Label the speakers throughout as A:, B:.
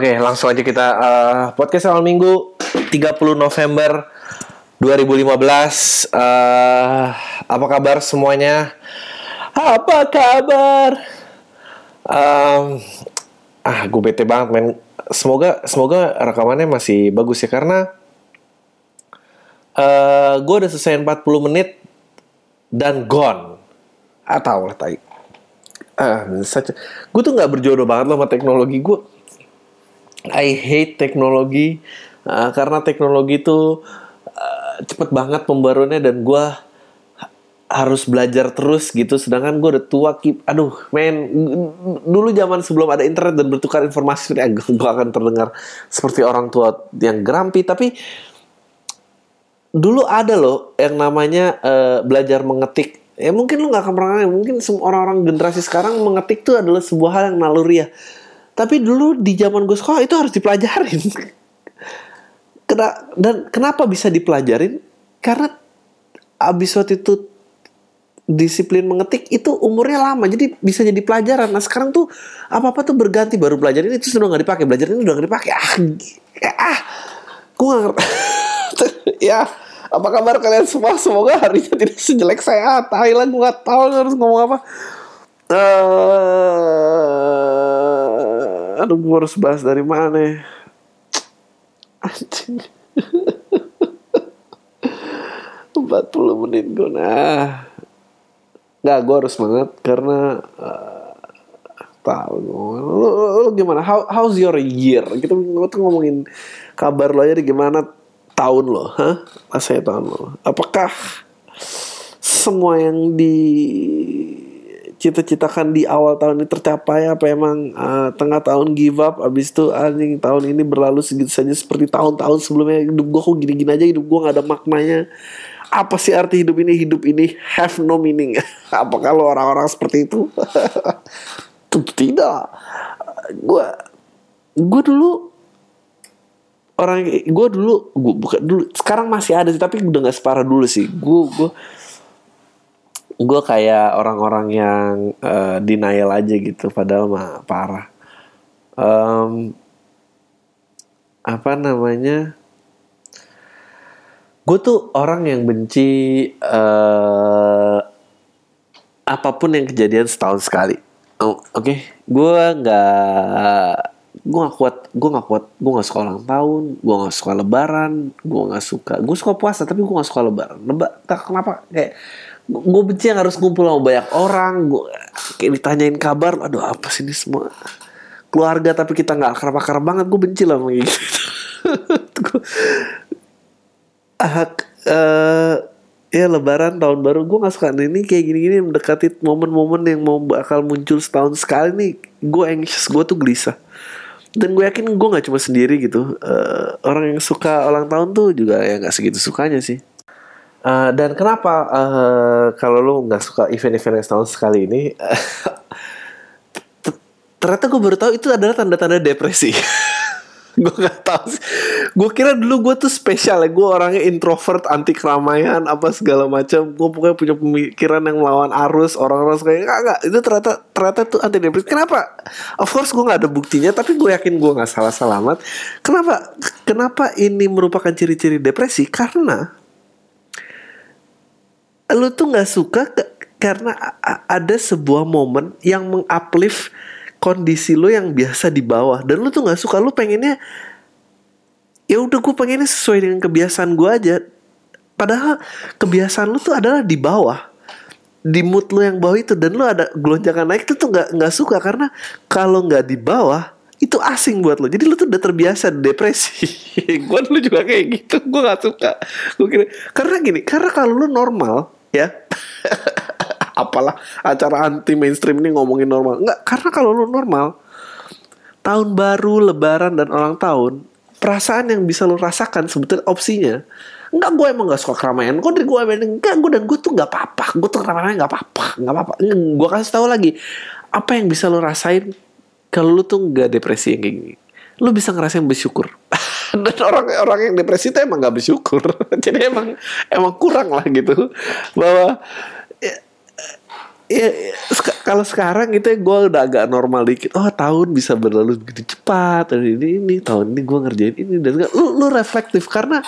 A: Oke, langsung aja kita uh, podcast awal minggu 30 November 2015. Uh, apa kabar semuanya? Apa kabar? Um, ah, gue bete banget, men. Semoga semoga rekamannya masih bagus ya karena uh, gue udah selesai 40 menit dan gone. Atau lah tai. Ah, gue tuh nggak berjodoh banget loh sama teknologi gue I hate teknologi uh, karena teknologi itu uh, cepet banget pembaruannya dan gue harus belajar terus gitu. Sedangkan gue udah tua keep aduh men dulu zaman sebelum ada internet dan bertukar informasi seperti gue akan terdengar seperti orang tua yang gerampi tapi dulu ada loh yang namanya uh, belajar mengetik. Ya mungkin lu nggak akan pernah mungkin semua orang-orang generasi sekarang mengetik tuh adalah sebuah hal yang naluri ya tapi dulu di zaman gue sekolah itu harus dipelajarin. Kena, dan kenapa bisa dipelajarin? Karena abis waktu itu disiplin mengetik itu umurnya lama. Jadi bisa jadi pelajaran. Nah sekarang tuh apa apa tuh berganti. Baru pelajaran itu sudah nggak dipakai. Belajar ini udah nggak dipakai. Ah ah gue gak ya apa kabar kalian semua? Semoga harinya tidak sejelek. Saya ah, Thailand gue gak tahu harus ngomong apa uh, aduh gue harus bahas dari mana anjing. 40 menit gue nah. Nggak gue harus semangat karena uh, tahu lu, lu, gimana? How how's your year? Gitu, tuh ngomongin kabar lo aja gimana tahun lo hah? Masa tahun lo apakah semua yang di cita-citakan di awal tahun ini tercapai apa emang uh, tengah tahun give up abis itu anjing tahun ini berlalu segitu saja seperti tahun-tahun sebelumnya. Hidup gue kok gini-gini aja hidup gue gak ada maknanya. Apa sih arti hidup ini? Hidup ini have no meaning. Apa kalau orang-orang seperti itu? Tidak. Gue gue dulu orang gue dulu gue bukan dulu sekarang masih ada sih tapi udah gak separah dulu sih. Gue gue gue kayak orang-orang yang uh, denial aja gitu padahal mah parah. Um, apa namanya? Gue tuh orang yang benci uh, apa pun yang kejadian setahun sekali. Oh, oke? Okay? gue nggak gue gak kuat gue gak kuat gue gak suka ulang tahun gue gak suka lebaran gue gak suka gue suka puasa tapi gue gak suka lebaran. Leba, kenapa? Kayak gue benci yang harus ngumpul sama banyak orang. Gue kayak ditanyain kabar aduh apa sih ini semua? Keluarga tapi kita nggak akrab akrab banget gue benci lah kayak gitu. Uh, ya lebaran tahun baru gue nggak suka. Nah, ini kayak gini-gini mendekati momen-momen yang mau bakal muncul setahun sekali nih. Gue anxious gue tuh gelisah. Dan gue yakin gue nggak cuma sendiri gitu. Uh, orang yang suka ulang tahun tuh juga ya nggak segitu sukanya sih Uh, dan kenapa uh, kalau lu nggak suka event-event yang setahun sekali ini? ternyata gue baru tahu itu adalah tanda-tanda depresi. gue nggak tahu. Gue kira dulu gue tuh spesial ya. Gue orangnya introvert, anti keramaian, apa segala macam. Gue pokoknya punya pemikiran yang melawan arus. Orang-orang kayak nggak nggak. Itu ternyata ternyata tuh anti depresi. Kenapa? Of course gue nggak ada buktinya, tapi gue yakin gue nggak salah selamat. Kenapa? Kenapa ini merupakan ciri-ciri depresi? Karena lu tuh nggak suka ke, karena ada sebuah momen yang menguplift kondisi lu yang biasa di bawah. Dan lu tuh nggak suka lu pengennya ya udah gue pengennya sesuai dengan kebiasaan gue aja. Padahal kebiasaan lu tuh adalah di bawah. Di mood lu yang bawah itu dan lu ada gelonjakan naik itu tuh nggak nggak suka. Karena kalau nggak di bawah itu asing buat lo jadi lo tuh udah terbiasa depresi. Gue dulu juga kayak gitu gue nggak suka. Gue kira karena gini karena kalau lo normal ya. Apalah acara anti mainstream ini ngomongin normal. Nggak karena kalau lu normal tahun baru lebaran dan ulang tahun perasaan yang bisa lu rasakan sebetulnya opsinya Enggak gue emang gak suka keramaian. Kok dari gue emang Enggak gue dan gue tuh gak apa-apa. Gue tuh keramaian gak apa-apa Gak apa-apa. Gue kasih tahu lagi Apa yang bisa lo rasain Kalau lu tuh gak depresi yang kayak gini? Lu bisa ngerasain bersyukur dan orang-orang yang depresi itu emang gak bersyukur. Jadi emang emang kurang lah gitu. Bahwa ya, ya, ya, kalau sekarang itu gue udah agak normal dikit. Oh tahun bisa berlalu begitu cepat. Dan ini ini tahun ini gue ngerjain ini dan lu lu reflektif karena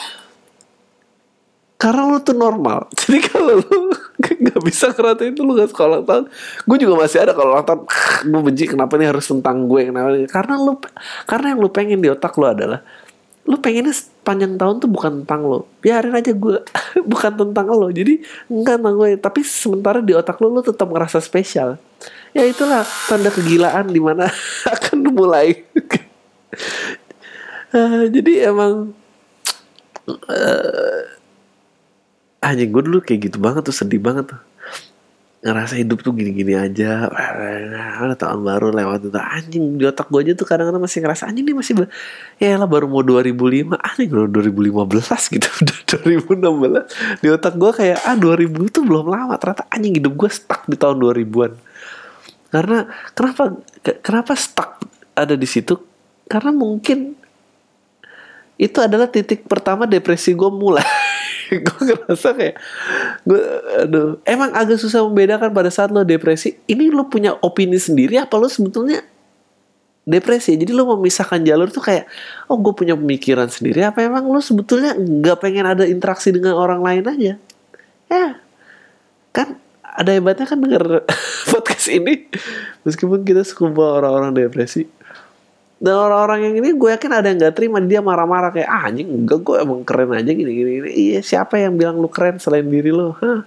A: karena lu tuh normal. Jadi kalau lu nggak bisa ngerasain itu lu gak sekolah ulang tahun. Gue juga masih ada kalau ulang tahun gue benci kenapa ini harus tentang gue kenapa ini? karena lu karena yang lu pengen di otak lu adalah lu pengennya panjang tahun tuh bukan tentang lo biarin aja gue bukan tentang lo jadi enggak tentang gue tapi sementara di otak lu lu tetap ngerasa spesial. Ya itulah tanda kegilaan di mana akan mulai. Eh, jadi emang anjing gue dulu kayak gitu banget tuh sedih banget tuh ngerasa hidup tuh gini-gini aja. Ada tahun baru lewat itu. Anjing di otak gue aja tuh kadang-kadang masih ngerasa anjing ini masih ya lah baru mau 2005 anjing baru 2015 gitu. Udah 2016 di otak gue kayak ah 2000 tuh belum lama. Ternyata anjing hidup gue stuck di tahun 2000-an karena kenapa ke- kenapa stuck ada di situ? Karena mungkin itu adalah titik pertama depresi gue mulai gue ngerasa kayak gue aduh emang agak susah membedakan pada saat lo depresi. Ini lo punya opini sendiri apa lo sebetulnya depresi? Jadi lo memisahkan jalur tuh kayak oh gue punya pemikiran sendiri. Apa emang lo sebetulnya nggak pengen ada interaksi dengan orang lain aja? Ya kan ada hebatnya kan denger podcast ini. Meskipun kita sekumpulan orang-orang depresi dan orang-orang yang ini gue yakin ada yang gak terima dia marah-marah kayak ah, anjing enggak gue emang keren aja gini gini, gini. iya siapa yang bilang lu keren selain diri lo Hah?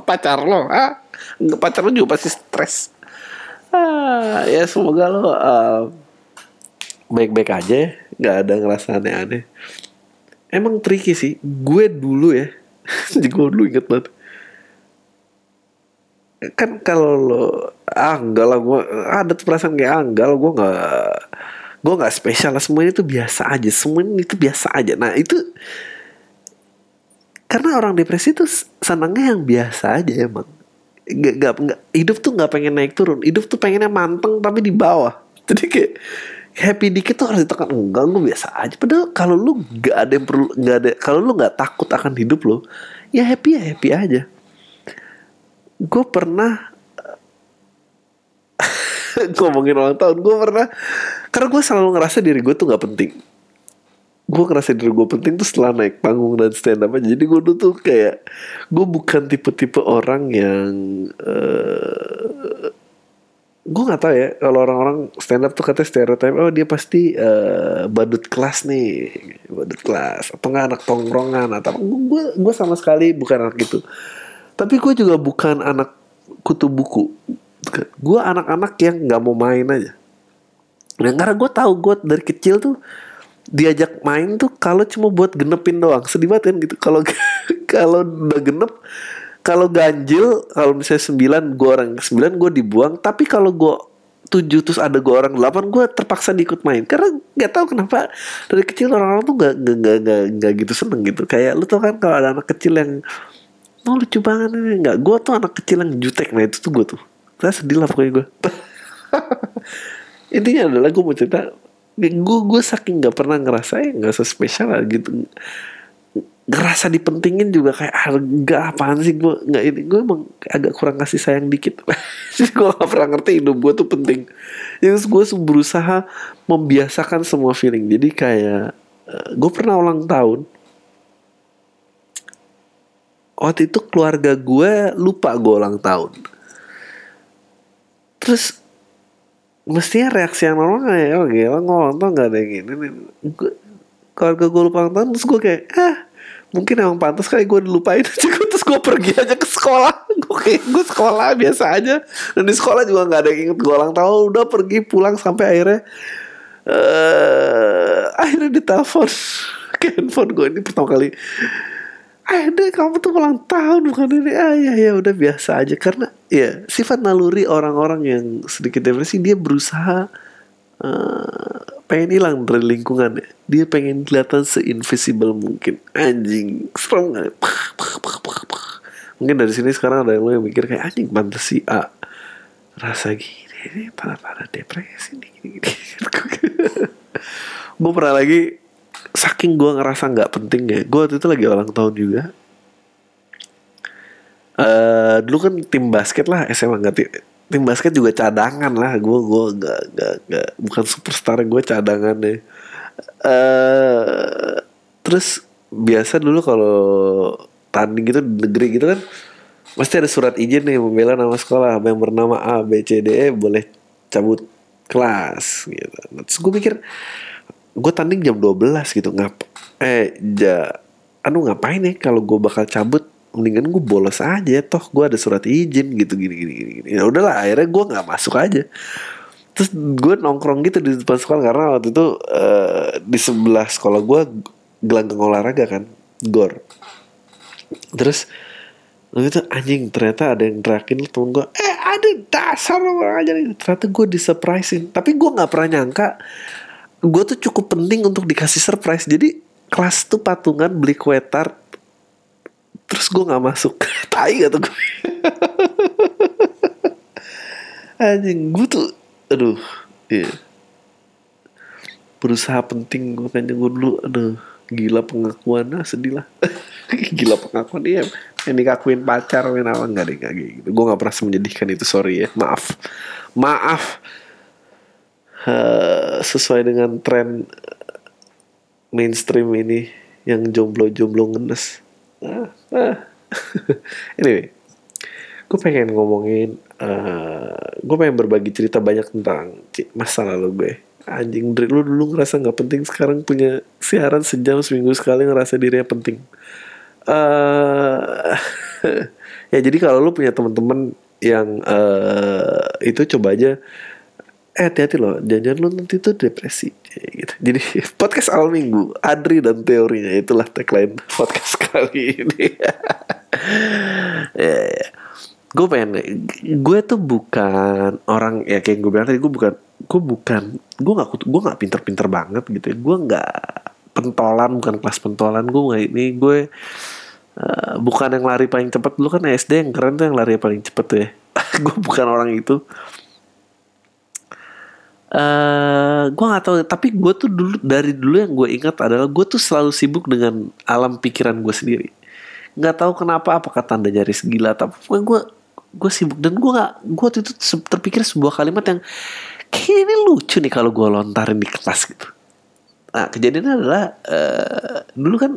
A: pacar lo ah Enggak, pacar lo juga pasti stres. Ah, ya semoga lo uh, baik-baik aja ya nggak ada ngerasa aneh-aneh. Emang tricky sih gue dulu ya gue dulu inget banget kan kalau lo ah enggak lah gue ada tuh perasaan kayak ah enggak lah gue nggak gue nggak spesial lah semuanya itu biasa aja semuanya itu biasa aja. Nah itu karena orang depresi tuh senangnya yang biasa aja emang. Nggak nggak nggak hidup tuh nggak pengen naik turun hidup tuh pengennya manteng tapi di bawah. Jadi kayak happy dikit tuh harus ditekan enggak gue biasa aja. Padahal kalau lu nggak ada yang perlu nggak ada kalau lu nggak takut akan hidup lo ya happy ya happy aja gue pernah ngomongin ulang tahun gue pernah karena gue selalu ngerasa diri gue tuh nggak penting. Gue ngerasa diri gue penting tuh setelah naik panggung dan stand up aja. Jadi gue dulu tuh kayak gue bukan tipe-tipe orang yang uh, gue nggak tahu ya kalau orang-orang stand up tuh katanya stereotype oh dia pasti uh, badut kelas nih. Badut kelas. Atau nggak anak tongkrongan atau gue gue sama sekali bukan anak gitu tapi gue juga bukan anak kutu buku. Gue anak-anak yang nggak mau main aja. Nah karena gue tahu gue dari kecil tuh diajak main tuh kalau cuma buat genepin doang. Sedih banget kan gitu. Kalau kalau udah genep kalau ganjil kalau misalnya sembilan gue orang sembilan gue dibuang. Tapi kalau gue tujuh terus ada gue orang delapan gue terpaksa diikut main. Karena nggak tahu kenapa dari kecil orang-orang tuh nggak nggak nggak gitu seneng gitu. Kayak lu tau kan kalau ada anak kecil yang oh lucu banget nggak gue tuh anak kecil yang jutek. Nah itu tuh gue tuh. Saya sedih lah pokoknya gue intinya adalah gue mau cerita gue gue saking nggak pernah ngerasa ya nggak spesial lah gitu. Ngerasa dipentingin juga kayak ah, nggak apaan sih gue nggak ini gue emang agak kurang kasih sayang dikit. Jadi gue gak pernah ngerti hidup gue tuh penting. Yang gue berusaha membiasakan semua feeling. Jadi kayak gue pernah ulang tahun waktu itu keluarga gue lupa gue ulang tahun. Terus mestinya reaksi yang normal kayak oh gila ngomong tuh nggak ada yang gini nih. Gue, keluarga gue lupa ulang tahun terus gue kayak ah mungkin emang pantas kali gue dilupain. Aja terus gue pergi aja ke sekolah. Gue kayak gue sekolah biasa aja. Dan di sekolah juga nggak ada yang inget gue ulang tahun. Udah pergi pulang sampai akhirnya uh, akhirnya ditelepon. Ke handphone gue ini pertama kali ah deh kamu tuh ulang tahun bukan ini ah ya udah biasa aja. Karena ya sifat naluri orang-orang yang sedikit depresi dia berusaha uh, pengen hilang dari lingkungan ya. dia pengen kelihatan se-invisible mungkin. Anjing serem mungkin dari sini sekarang ada yang mikir kayak anjing pantas si A rasa gini ini tanda-tanda depresi nih gini, gini. gue pernah lagi saking gue ngerasa nggak penting ya. Gue waktu itu lagi ulang tahun juga. Eh dulu kan tim basket lah SMA nggak ti- tim basket juga cadangan lah. Gue gue nggak nggak nggak bukan superstar gue cadangan deh eh terus biasa dulu kalau tanding gitu negeri gitu kan pasti ada surat izin nih membela nama sekolah yang bernama A B C D E boleh cabut kelas gitu. Terus gue mikir gue tanding jam 12 gitu ngap eh ja anu ngapain ya kalau gue bakal cabut? Mendingan gue bolos aja toh gue ada surat izin gitu gini gini gini, ya udahlah akhirnya gue nggak masuk aja. Terus gue nongkrong gitu di depan sekolah karena waktu itu eh, di sebelah sekolah gue gelanggang olahraga kan gor. Terus itu anjing ternyata ada yang teriakin temen gue eh ada dasar orang aja ternyata gue di surprising tapi gue nggak pernah nyangka gue tuh cukup penting untuk dikasih surprise. Jadi kelas tuh patungan beli kue tart terus gue nggak masuk. Tai gak tuh gue anjing gue tuh aduh iya. Berusaha penting gue kayaknya gue dulu aduh gila pengakuan. Ah sedih lah. Gila pengakuan iya. Yang dikakuin pacar main apa enggak deh kayak gitu. Gue nggak pernah menyedihkan itu sorry ya. Maaf. Maaf Eh, sesuai dengan tren mainstream ini yang jomblo-jomblo ngenes. Ah, ah. anyway gue pengen ngomongin eh gue pengen berbagi cerita banyak tentang masa lalu gue. Anjing Dri, lu dulu ngerasa nggak penting sekarang punya siaran sejam seminggu sekali ngerasa dirinya penting. Eh ya jadi kalau lu punya teman-teman yang eh itu coba aja eh hati-hati loh. Jangan lu nanti tuh depresi. Gitu. jadi podcast awal minggu. Adri dan teorinya. Itulah tagline podcast kali ini. Ya, ya. gue pengen gue tuh bukan orang ya kayak gue bilang tadi gue bukan gue bukan gue nggak gue nggak pinter-pinter banget gitu ya. gue nggak pentolan bukan kelas pentolan. Gue nggak ini gue eh, bukan yang lari paling cepat dulu kan SD yang keren tuh yang lari paling cepet tuh ya. Gue bukan orang itu eh gue nggak tahu tapi gue tuh dulu dari dulu yang gue ingat adalah gue tuh selalu sibuk dengan alam pikiran gue sendiri. Nggak tahu kenapa apakah tanda nyaris gila tapi gue gue sibuk. Dan gue nggak gue waktu itu terpikir sebuah kalimat yang kayaknya ini lucu nih kalau gue lontarin di kelas gitu. Nah kejadiannya adalah eh dulu kan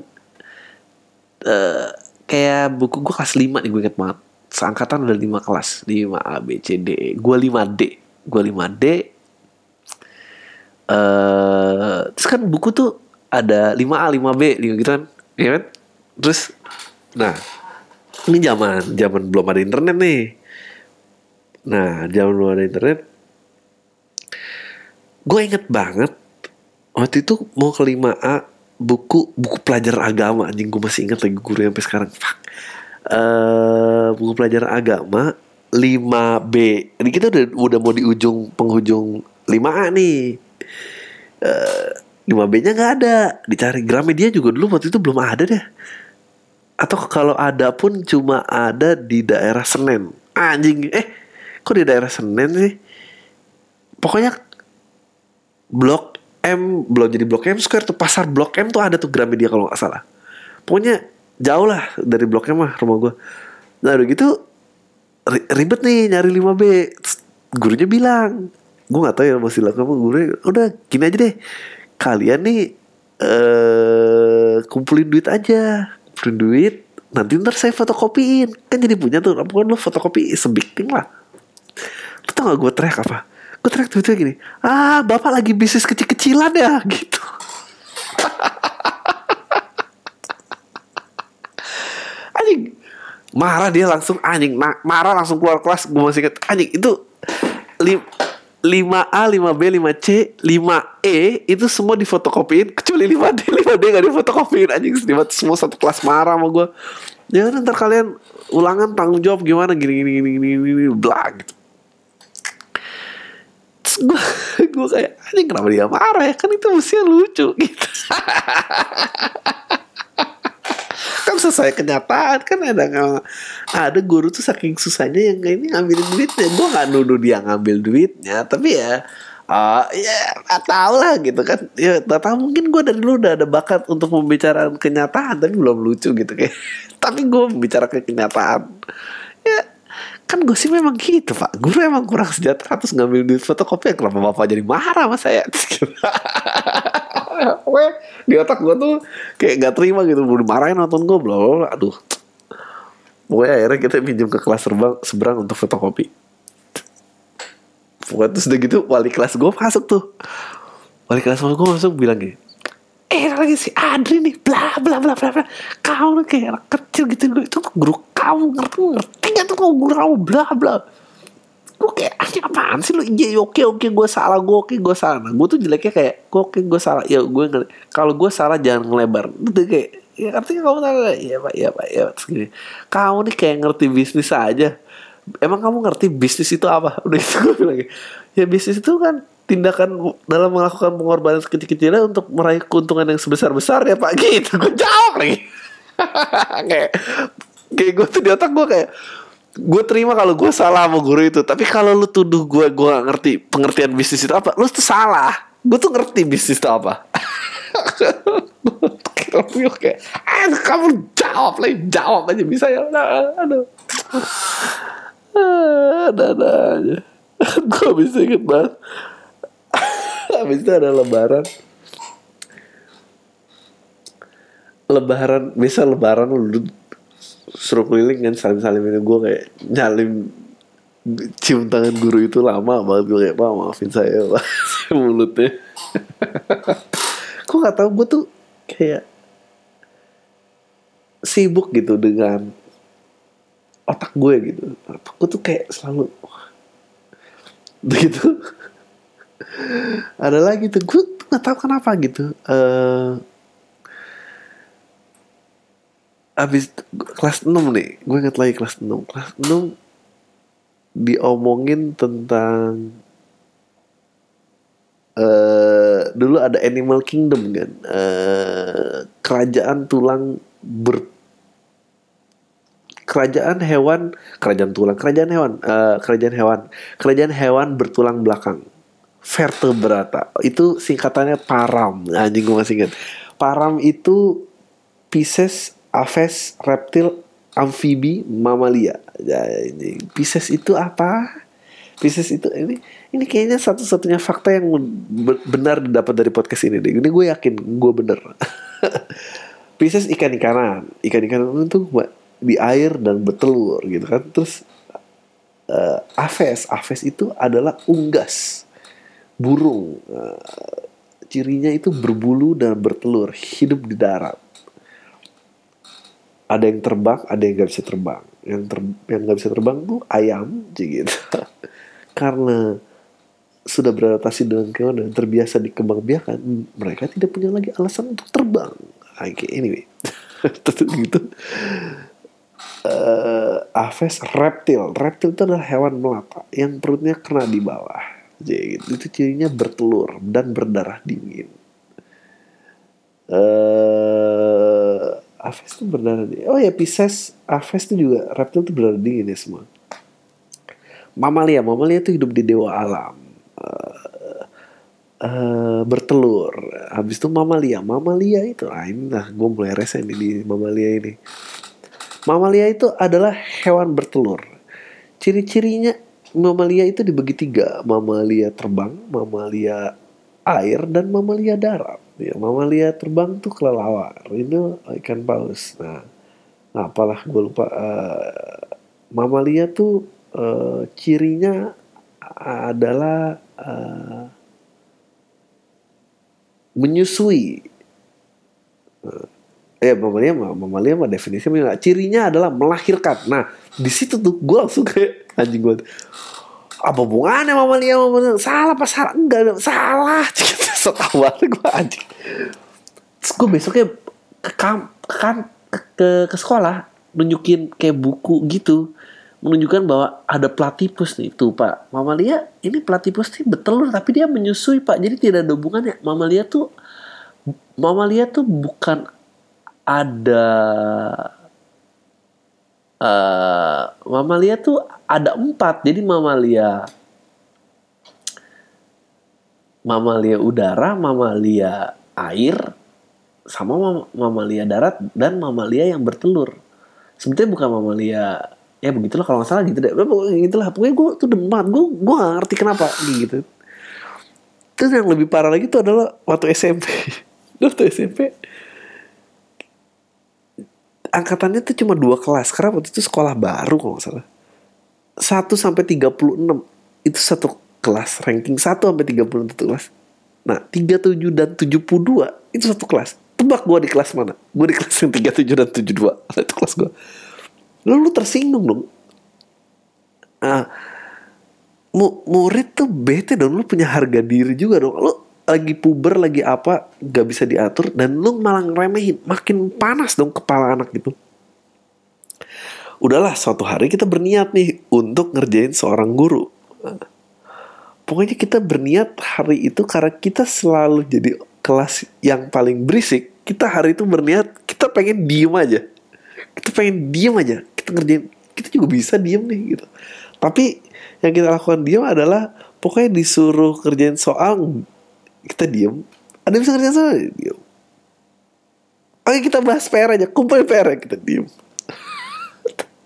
A: eh kayak buku gue kelas 5 nih gue inget banget. Seangkatan ada 5 kelas. 5 A B C D E. Gue 5 D. Gue 5 D eh terus kan buku tuh ada 5A, 5B, 5 gitu kan. Iya kan? Terus nah, ini zaman zaman belum ada internet nih. Nah, zaman belum ada internet gue inget banget waktu itu mau ke 5A buku buku pelajaran agama anjing gue masih inget lagi guru sampai sekarang fuck eh buku pelajaran agama 5B ini kita udah udah mau di ujung penghujung 5A nih eh 5B nya nggak ada. Dicari Gramedia juga dulu waktu itu belum ada deh. Atau kalau ada pun cuma ada di daerah Senen. Anjing eh kok di daerah Senen sih? Pokoknya Blok M belum jadi Blok M Square tuh pasar Blok M tuh ada tuh Gramedia kalau nggak salah. Pokoknya jauh lah dari Blok M mah rumah gue nah udah gitu ri- ribet nih nyari 5B Terus gurunya bilang gue nggak tahu ya masih lakukan apa. Gurunya udah gini aja deh. Kalian nih eh kumpulin duit aja. Kumpulin duit nanti ntar saya fotokopiin. Kan jadi punya tuh pokoknya lo fotokopi sebig thing lah. Lo tau gak gue teriak apa? Gue teriak tuh gini ah bapak lagi bisnis kecil-kecilan ya? Gitu. Anjing. Marah dia langsung anjing. Ma- marah langsung keluar kelas gue masih inget anjing itu lim, 5A, 5B, 5C, 5E itu semua difotokopiin kecuali 5D, 5D gak difotokopiin anjing sedih semua satu kelas marah sama gue. Ya ntar kalian ulangan tanggung jawab gimana gini gini gini, gini, gini bla gitu. Terus gue gue kayak anjing kenapa dia marah ya kan itu mestinya lucu gitu. sesuai kenyataan kan ada ada guru tuh saking susahnya yang ini ngambilin duitnya gue nggak nuduh dia ngambil duitnya tapi ya Ah, ya nggak tahu lah gitu kan. Ya nggak tahu mungkin gue dari dulu udah ada bakat untuk membicarakan kenyataan tapi belum lucu gitu kayak. tapi gue membicarakan kenyataan. Ya kan gue sih memang gitu pak guru emang kurang sejahtera terus ngambil duit fotokopi kenapa bapak jadi marah sama saya Weh, di otak gue tuh kayak gak terima gitu. Mau dimarahin nonton gue belum aduh. Pokoknya akhirnya kita pinjam ke kelas seberang, seberang untuk fotokopi. Pokoknya terus udah gitu wali kelas gue masuk tuh. Wali kelas gue masuk bilang gini eh lagi si Adri nih bla bla bla bla bla. Nih kayak anak kecil gitu itu guru kamu ngerti ngerti gak tuh kamu guru bla bla gue kayak anjing apaan sih lu? Iya oke oke gue salah gue oke gue salah. Nah gue tuh jeleknya kayak gue oke gue salah. Ya gue kalau gue salah jangan ngelebar. Itu kayak ya artinya kamu tahu ya pak ya pak ya segini kamu nih kayak ngerti bisnis aja. Emang kamu ngerti bisnis itu apa? Udah itu gue bilang ya bisnis itu kan tindakan dalam melakukan pengorbanan sekecil-kecilnya untuk meraih keuntungan yang sebesar-besar ya pak. Gitu gue jawab lagi. Kayak kayak gue tuh di otak gue kayak gue terima kalau gue salah sama guru itu. Tapi kalau lu tuduh gue gue gak ngerti pengertian bisnis itu apa lu tuh salah. Gue tuh ngerti bisnis itu apa. Aduh kamu jawab lagi jawab aja bisa ya. Aduh aduh. Ada aja. Gue bisa inget banget. Habis itu ada lebaran. Lebaran bisa lebaran lu suruh keliling kan salim salim ini gue kayak nyalim cium tangan guru itu lama banget. Gue kayak pak maafin saya pak. Mulutnya. Gue nggak tahu gue tuh kayak sibuk gitu dengan otak gue gitu. Otak gue tuh kayak selalu begitu. Ada lagi tuh gue nggak tahu kenapa gitu. Uh, abis kelas 6 nih gue inget lagi kelas 6 kelas 6 diomongin tentang uh, dulu ada Animal Kingdom kan? Uh, kerajaan tulang ber kerajaan hewan kerajaan tulang kerajaan hewan uh, kerajaan hewan kerajaan hewan bertulang belakang. Vertebrata. Itu singkatannya param. Anjing gue masih ingat. Param itu Pisces aves reptil amfibi mamalia. Ya, ini Pisces itu apa? Pisces itu ini ini kayaknya satu-satunya fakta yang benar didapat dari podcast ini deh. Ini gue yakin gue bener. Pisces ikan-ikanan ikan-ikanan itu di air dan bertelur gitu kan. Terus uh, aves. Aves itu adalah unggas. Burung. Uh, cirinya itu berbulu dan bertelur hidup di darat ada yang terbang ada yang nggak bisa terbang yang ter yang nggak bisa terbang tuh ayam gitu karena sudah beradaptasi dengan kewan dan terbiasa dikembangbiakan mereka tidak punya lagi alasan untuk terbang oke okay, anyway gitu uh, Aves reptil. Reptil itu adalah hewan melata yang perutnya kena di bawah. Jadi gitu. itu cirinya bertelur dan berdarah dingin. Uh, Aves itu berdarah dingin. Oh ya Pisces, Aves itu juga reptil itu berdarah dingin ya semua. Mamalia, mamalia itu hidup di dewa alam. Uh, uh, bertelur. Habis itu mamalia, mamalia itu, ah ini lah gue mulai rese nih di mamalia ini Mamalia itu adalah hewan bertelur. Ciri-cirinya mamalia itu dibagi tiga. Mamalia terbang, mamalia air, dan mamalia darat. Ya, mamalia terbang tuh kelelawar. Itu ikan paus. Nah, nah apalah gue lupa. Uh, mamalia tuh uh, cirinya adalah uh, menyusui. Uh, eh mamalia mamalia mah definisinya cirinya adalah melahirkan nah di situ tuh gue langsung kayak anjing gue apa hubungannya mamalia mamalia salah pas salah? Enggak salah. Setahu banget gue anjing. Terus gue besoknya ke kam ke, kam, ke, ke, ke sekolah nunjukin kayak buku gitu. Menunjukkan bahwa ada platipus nih. Tuh pak. Mamalia ini platipus nih betelur tapi dia menyusui pak. Jadi tidak ada hubungannya. Mamalia tuh mamalia tuh bukan ada uh, mamalia tuh ada empat jadi mamalia mamalia udara, mamalia air, sama mam- mamalia darat dan mamalia yang bertelur. Sebetulnya bukan mamalia ya begitulah kalau nggak salah gitu deh. Pokoknya gitulah. Pokoknya gue tuh demat. Gue gue ngerti kenapa gitu. Terus yang lebih parah lagi tuh adalah waktu SMP. waktu SMP angkatannya tuh cuma dua kelas karena waktu itu sekolah baru kalau nggak salah. 1 sampai 36 itu satu kelas ranking 1 sampai 30 satu kelas. Nah, 37 dan 72 itu satu kelas. Tebak gue di kelas mana? Gue di kelas yang 37 dan 72. Itu kelas gue. Lalu lu tersinggung dong. Ah, mu murid tuh bete dong. Lu punya harga diri juga dong. Lu lagi puber, lagi apa, gak bisa diatur. Dan lu malah ngeremehin. Makin panas dong kepala anak gitu. Udahlah suatu hari kita berniat nih untuk ngerjain seorang guru. Pokoknya kita berniat hari itu karena kita selalu jadi kelas yang paling berisik. Kita hari itu berniat kita pengen diem aja. Kita pengen diem aja. Kita ngerjain. Kita juga bisa diem nih gitu. Tapi yang kita lakukan diem adalah pokoknya disuruh kerjain soal kita diem. Ada bisa kerjain soal diem. Oke kita bahas PR aja. Kumpulin PR kita diem.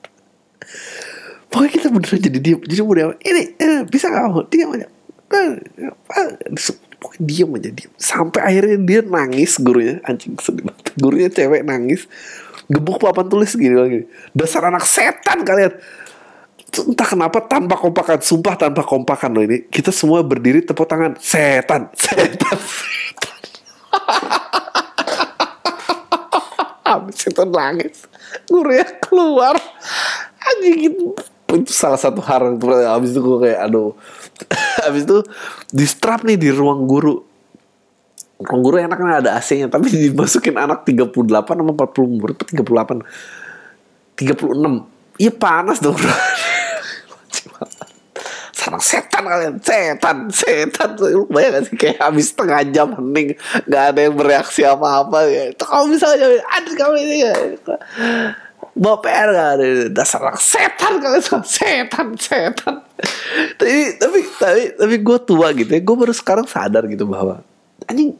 A: Pokoknya kita beneran jadi diem. Jadi mau dia ini eh, bisa gak mau diam aja. Eh, Pokoknya diem aja diem. Sampai akhirnya dia nangis gurunya anjing sedih banget. Gurunya cewek nangis. Gebuk papan tulis gini lagi. Dasar anak setan kalian. Entah kenapa tanpa kompakan, sumpah tanpa kompakan loh ini. Kita semua berdiri tepuk tangan. Setan, setan, setan. Habis itu nangis. Gurunya keluar. Anjing itu itu salah satu hal habis itu gue kayak aduh habis itu distrap nih di ruang guru ruang guru enaknya ada AC-nya tapi dimasukin anak 38 sama 40 murid 38 36 iya panas dong sarang setan kalian setan setan. Lu bayang gak sih kayak habis setengah jam hening nggak ada yang bereaksi apa apa ya. Itu kamu bisa aja ada kamu ini ya. Bawa PR gak ada dasar setan kalian setan setan. Tapi tapi tapi tapi gue tua gitu ya gue baru sekarang sadar gitu bahwa anjing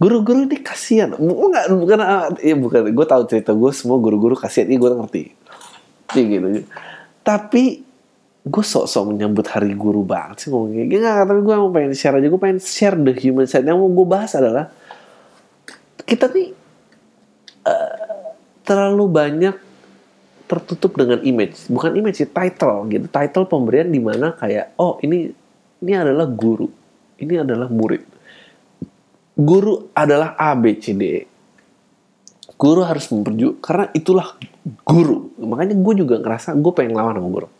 A: guru-guru ini kasihan. Nggak bukan ya bukan. Gue tahu cerita gue semua guru-guru kasihan. Ini gue ngerti. Ya, gitu. Tapi gue sok-sok menyambut hari guru banget sih ngomongnya gak, gak tapi gue mau pengen share aja. Gue pengen share the human side. Yang mau gue bahas adalah kita nih uh, terlalu banyak tertutup dengan image. Bukan image sih title gitu. Title pemberian di mana kayak oh ini ini adalah guru. Ini adalah murid. Guru adalah A B C D E. Guru harus memperju karena itulah guru. Makanya gue juga ngerasa gue pengen lawan sama guru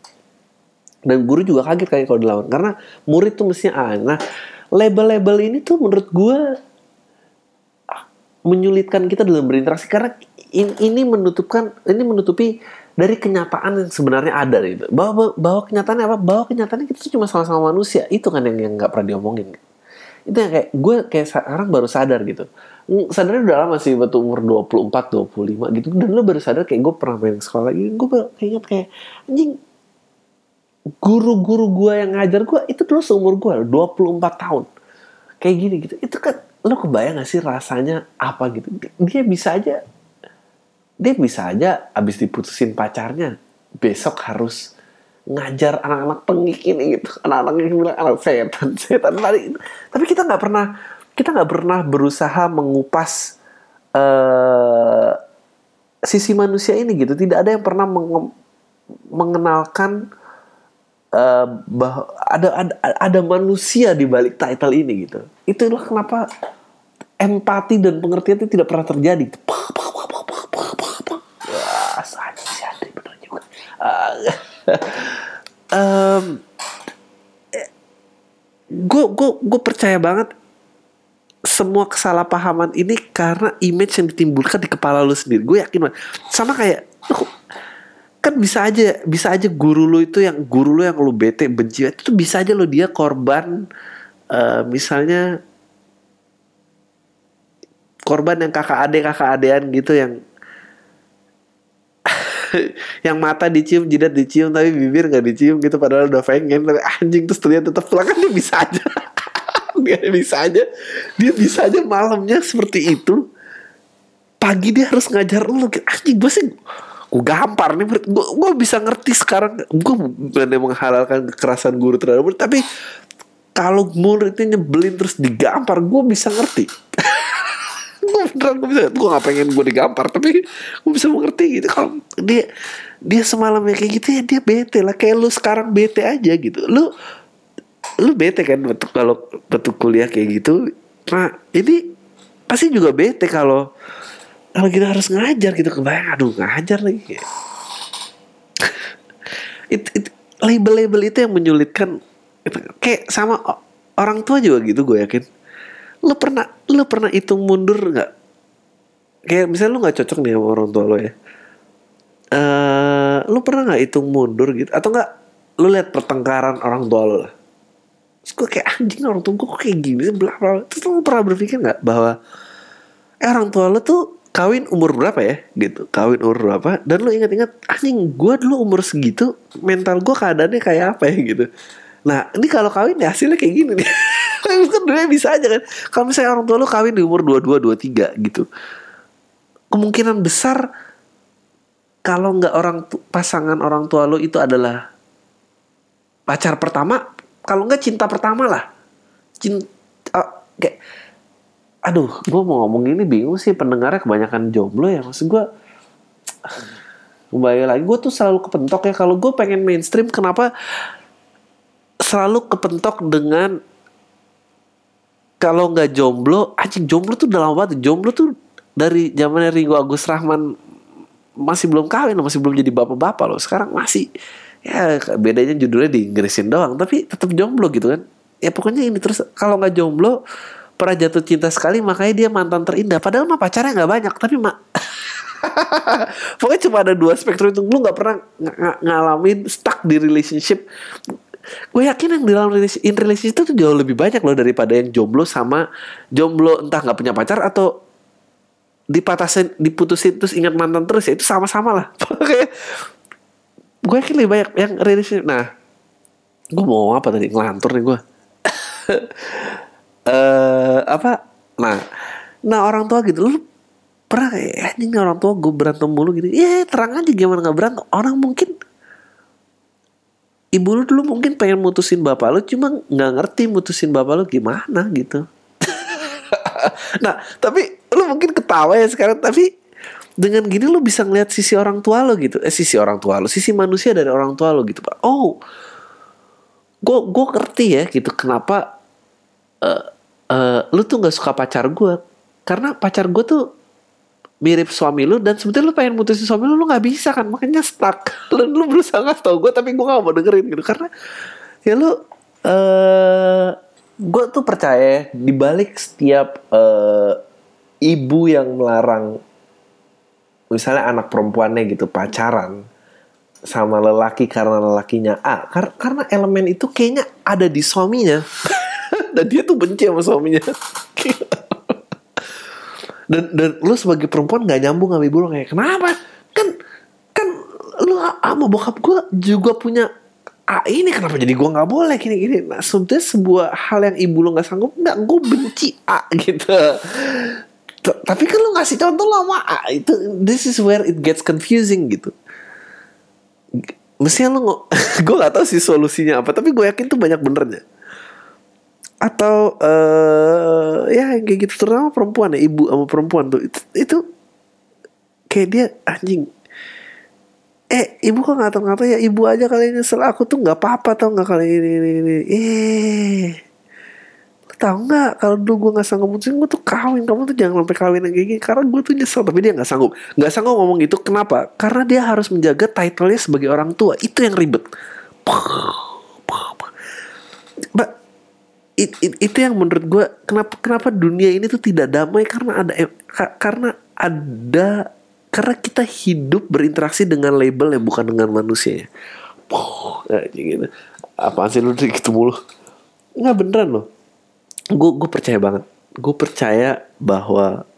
A: dan guru juga kaget kayak kalau dilawan. Karena murid tuh mestinya A nah label-label ini tuh menurut gue menyulitkan kita dalam berinteraksi. Karena ini menutupkan ini menutupi dari kenyataan yang sebenarnya ada gitu. Bahwa bahwa kenyataannya apa? Bahwa kenyataannya kita tuh cuma sama-sama manusia. Itu kan yang yang nggak pernah diomongin. Itu yang kayak gue kayak sekarang baru sadar gitu. Sadarnya udah lama sih waktu umur 24 25 gitu. Dan lo baru sadar kayak gue pernah main sekolah lagi. Gue baru ingat kayak anjing guru-guru gue yang ngajar gue itu dulu seumur gue 24 tahun. Kayak gini gitu. Itu kan lo kebayang gak sih rasanya apa gitu? Dia bisa aja dia bisa aja abis diputusin pacarnya besok harus ngajar anak-anak pengik ini gitu. Anak-anak yang bilang anak setan setan. Tadi tapi kita nggak pernah kita nggak pernah berusaha mengupas uh, sisi manusia ini gitu. Tidak ada yang pernah menge mengenalkan uh, ada, ada ada manusia di balik title ini gitu. Itulah kenapa empati dan pengertian itu tidak pernah terjadi. Um, gue gue gue percaya banget semua kesalahpahaman ini karena image yang ditimbulkan di kepala lu sendiri. Gue yakin banget. Sama kayak kan bisa aja bisa aja guru lu itu yang guru lu yang lu bete benci itu bisa aja lo dia korban uh, misalnya korban yang kakak ade kakak adean gitu yang yang mata dicium jidat dicium tapi bibir nggak dicium gitu padahal udah pengen tapi anjing terus ternyata tetap pulang. Kan dia bisa aja. Dia bisa aja dia bisa aja malamnya seperti itu. Pagi dia harus ngajar lu. Anjing gue sih gue gampar nih gue, gue bisa ngerti sekarang. Gue bukan menghalalkan kekerasan guru terhadap murid tapi kalau muridnya nyebelin terus digampar gue bisa ngerti. Gue beneran gue bisa gue gak pengen gue digampar tapi gue bisa mengerti gitu. Kalau dia dia semalam ya kayak gitu ya dia bete lah. Kayak lu sekarang bete aja gitu. Lu lu bete kan betul kalau betul kuliah kayak gitu? Nah ini pasti juga bete kalau kalau kita harus ngajar gitu kebayang aduh ngajar lagi. It, it, label-label itu yang menyulitkan. Kayak sama orang tua juga gitu gue yakin. Lu pernah lu pernah hitung mundur nggak? Kayak misalnya lu nggak cocok nih sama orang tua lo ya. Uh, lu pernah nggak hitung mundur gitu? Atau nggak lu lihat pertengkaran orang tua lo lah. Terus gue kayak anjing orang tua gue kayak gini bla bla terus lu pernah berpikir nggak bahwa eh orang tua lo tuh kawin umur berapa ya? Gitu kawin umur berapa? Dan lu ingat-ingat anjing gue dulu umur segitu mental gue keadaannya kayak apa ya gitu. Nah ini kalau kawin ya hasilnya kayak gini nih. Kan dunia bisa aja kan. Kalau misalnya orang tua lu kawin di umur 22 23 gitu. Kemungkinan besar kalau nggak orang pasangan orang tua lu itu adalah pacar pertama kalau nggak cinta pertama lah. Cinta uh, kayak aduh gue mau ngomong ini bingung sih pendengarnya kebanyakan jomblo ya maksud gue kembali lagi gue tuh selalu kepentok ya kalau gue pengen mainstream kenapa selalu kepentok dengan kalau nggak jomblo, anjing jomblo tuh udah lama banget. Jomblo tuh dari zamannya Ringo Agus Rahman masih belum kawin, masih belum jadi bapak-bapak loh. Sekarang masih ya bedanya judulnya di Inggrisin doang, tapi tetap jomblo gitu kan. Ya pokoknya ini terus kalau nggak jomblo pernah jatuh cinta sekali makanya dia mantan terindah. Padahal mah pacarnya nggak banyak, tapi mak pokoknya cuma ada dua spektrum itu. Lu nggak pernah ng ngalamin stuck di relationship. Gue yakin yang di dalam in relationship itu jauh lebih banyak loh daripada yang jomblo sama jomblo. Entah nggak punya pacar atau dipatasin diputusin terus ingat mantan terus ya itu sama-sama lah. Oke, gue yakin lebih banyak yang relationship. Nah gue mau apa tadi? Ngelantur nih gue uh, apa? Nah. Nah orang tua gitu lu pernah kayak ini orang tua gue berantem mulu gitu ya terang aja gimana nggak berantem. Orang mungkin ibu lu dulu mungkin pengen mutusin bapak lu cuma nggak ngerti mutusin bapak lu gimana gitu. Nah tapi lu mungkin ketawa ya sekarang tapi dengan gini lu bisa ngeliat sisi orang tua lo gitu. Eh sisi orang tua lo sisi manusia dari orang tua lo gitu pak. Oh gue gue ngerti ya gitu kenapa uh, uh, lu tuh nggak suka pacar gue karena pacar gue tuh mirip suami lu dan sebetulnya lu pengen mutusin suami lu lu nggak bisa kan? Makanya stuck. Lu, lu berusaha nggak tau gue tapi gue gak mau dengerin gitu. Karena ya lu uh, gue tuh percaya di balik setiap uh, ibu yang melarang misalnya anak perempuannya gitu pacaran sama lelaki karena lelakinya A kar karena elemen itu kayaknya ada di suaminya dan dia tuh benci sama suaminya. Dan dan lu sebagai perempuan nggak nyambung sama ibu lu kayak kenapa? Kan kan lu sama bokap gue juga punya ah ini kenapa jadi gue nggak boleh gini gini nah sebetulnya sebuah hal yang ibu lu nggak sanggup nggak gue benci a gitu. T tapi kan lu ngasih contoh lo sama a itu this is where it gets confusing gitu. Mestinya lu gue gak tahu sih solusinya apa tapi gue yakin tuh banyak benernya atau uh, ya kayak gitu. Terutama perempuan ya ibu sama perempuan tuh. Itu, itu kayak dia anjing. Eh ibu kok ngata-ngata ya ibu aja kali ini. Nyesel aku tuh nggak apa-apa tau nggak kali ini ini ini. Eh tahu nggak kalau dulu gue nggak sanggup putusin gue tuh kawin. Kamu tuh jangan sampai kawin kayak gini. Karena gue tuh nyesel tapi dia nggak sanggup. Nggak sanggup ngomong itu kenapa? Karena dia harus menjaga title-nya sebagai orang tua. Itu yang ribet. Mbak, it, it, itu yang menurut gue kenapa kenapa dunia ini tuh tidak damai karena ada karena ada karena kita hidup berinteraksi dengan label yang bukan dengan manusia ya. Gitu. Apaan sih lu gitu mulu? Nggak beneran loh. Gue gue percaya banget. Gue percaya bahwa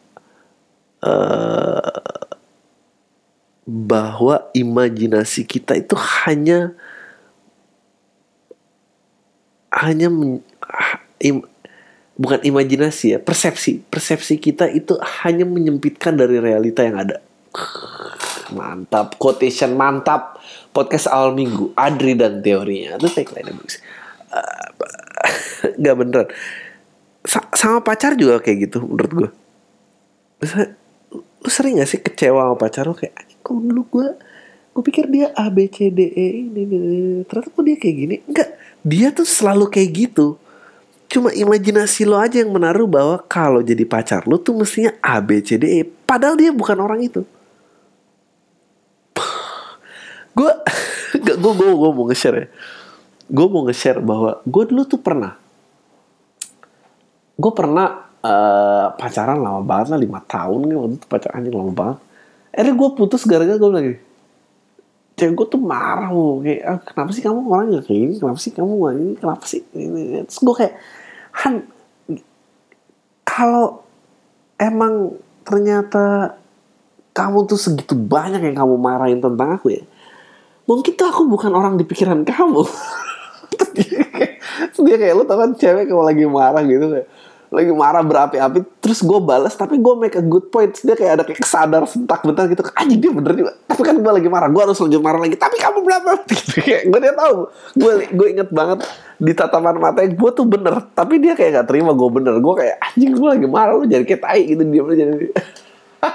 A: uh, bahwa imajinasi kita itu hanya hanya men, im, bukan imajinasi ya persepsi. Persepsi kita itu hanya menyempitkan dari realita yang ada. Mantap quotation mantap. Podcast awal minggu Adri dan teorinya. Itu tagline bagus nggak beneran. Sa sama pacar juga kayak gitu menurut gue lu sering gak sih kecewa sama pacar lu? Kayak kok dulu gue gue pikir dia A B C D E ini, ini, ini. ternyata kok dia kayak gini? Enggak dia tuh selalu kayak gitu cuma imajinasi lo aja yang menaruh bahwa kalau jadi pacar lo tuh mestinya A B C D E. Padahal dia bukan orang itu. Gue gue gue mau nge-share ya. Gue mau nge-share bahwa gue dulu tuh pernah. Gue pernah uh, pacaran lama banget lah lima tahun nih waktu itu pacaran lama banget. Akhirnya gue putus gara-gara gue lagi cewek gue tuh marah kayak ah, kenapa sih kamu orang gak kayak gini? Kenapa sih kamu gak ini kenapa sih? Ini terus gue kayak Han kalau emang ternyata kamu tuh segitu banyak yang kamu marahin tentang aku ya mungkin tuh aku bukan orang di pikiran kamu. Dia kayak lu tau kan cewek kalau lagi marah gitu kayak lagi marah berapi-api terus gue balas tapi gue make a good point. Dia kayak ada kayak sadar sentak bentar gitu. Anjing dia bener juga. Tapi kan gue lagi marah gue harus lanjut marah lagi. Tapi kamu berapa gitu. kayak gue dia tahu. Gue gue inget banget di tatapan mata gue tuh bener. Tapi dia kayak gak terima gue bener. Gue kayak anjing gue lagi marah lu jadi kayak tai gitu dia jadi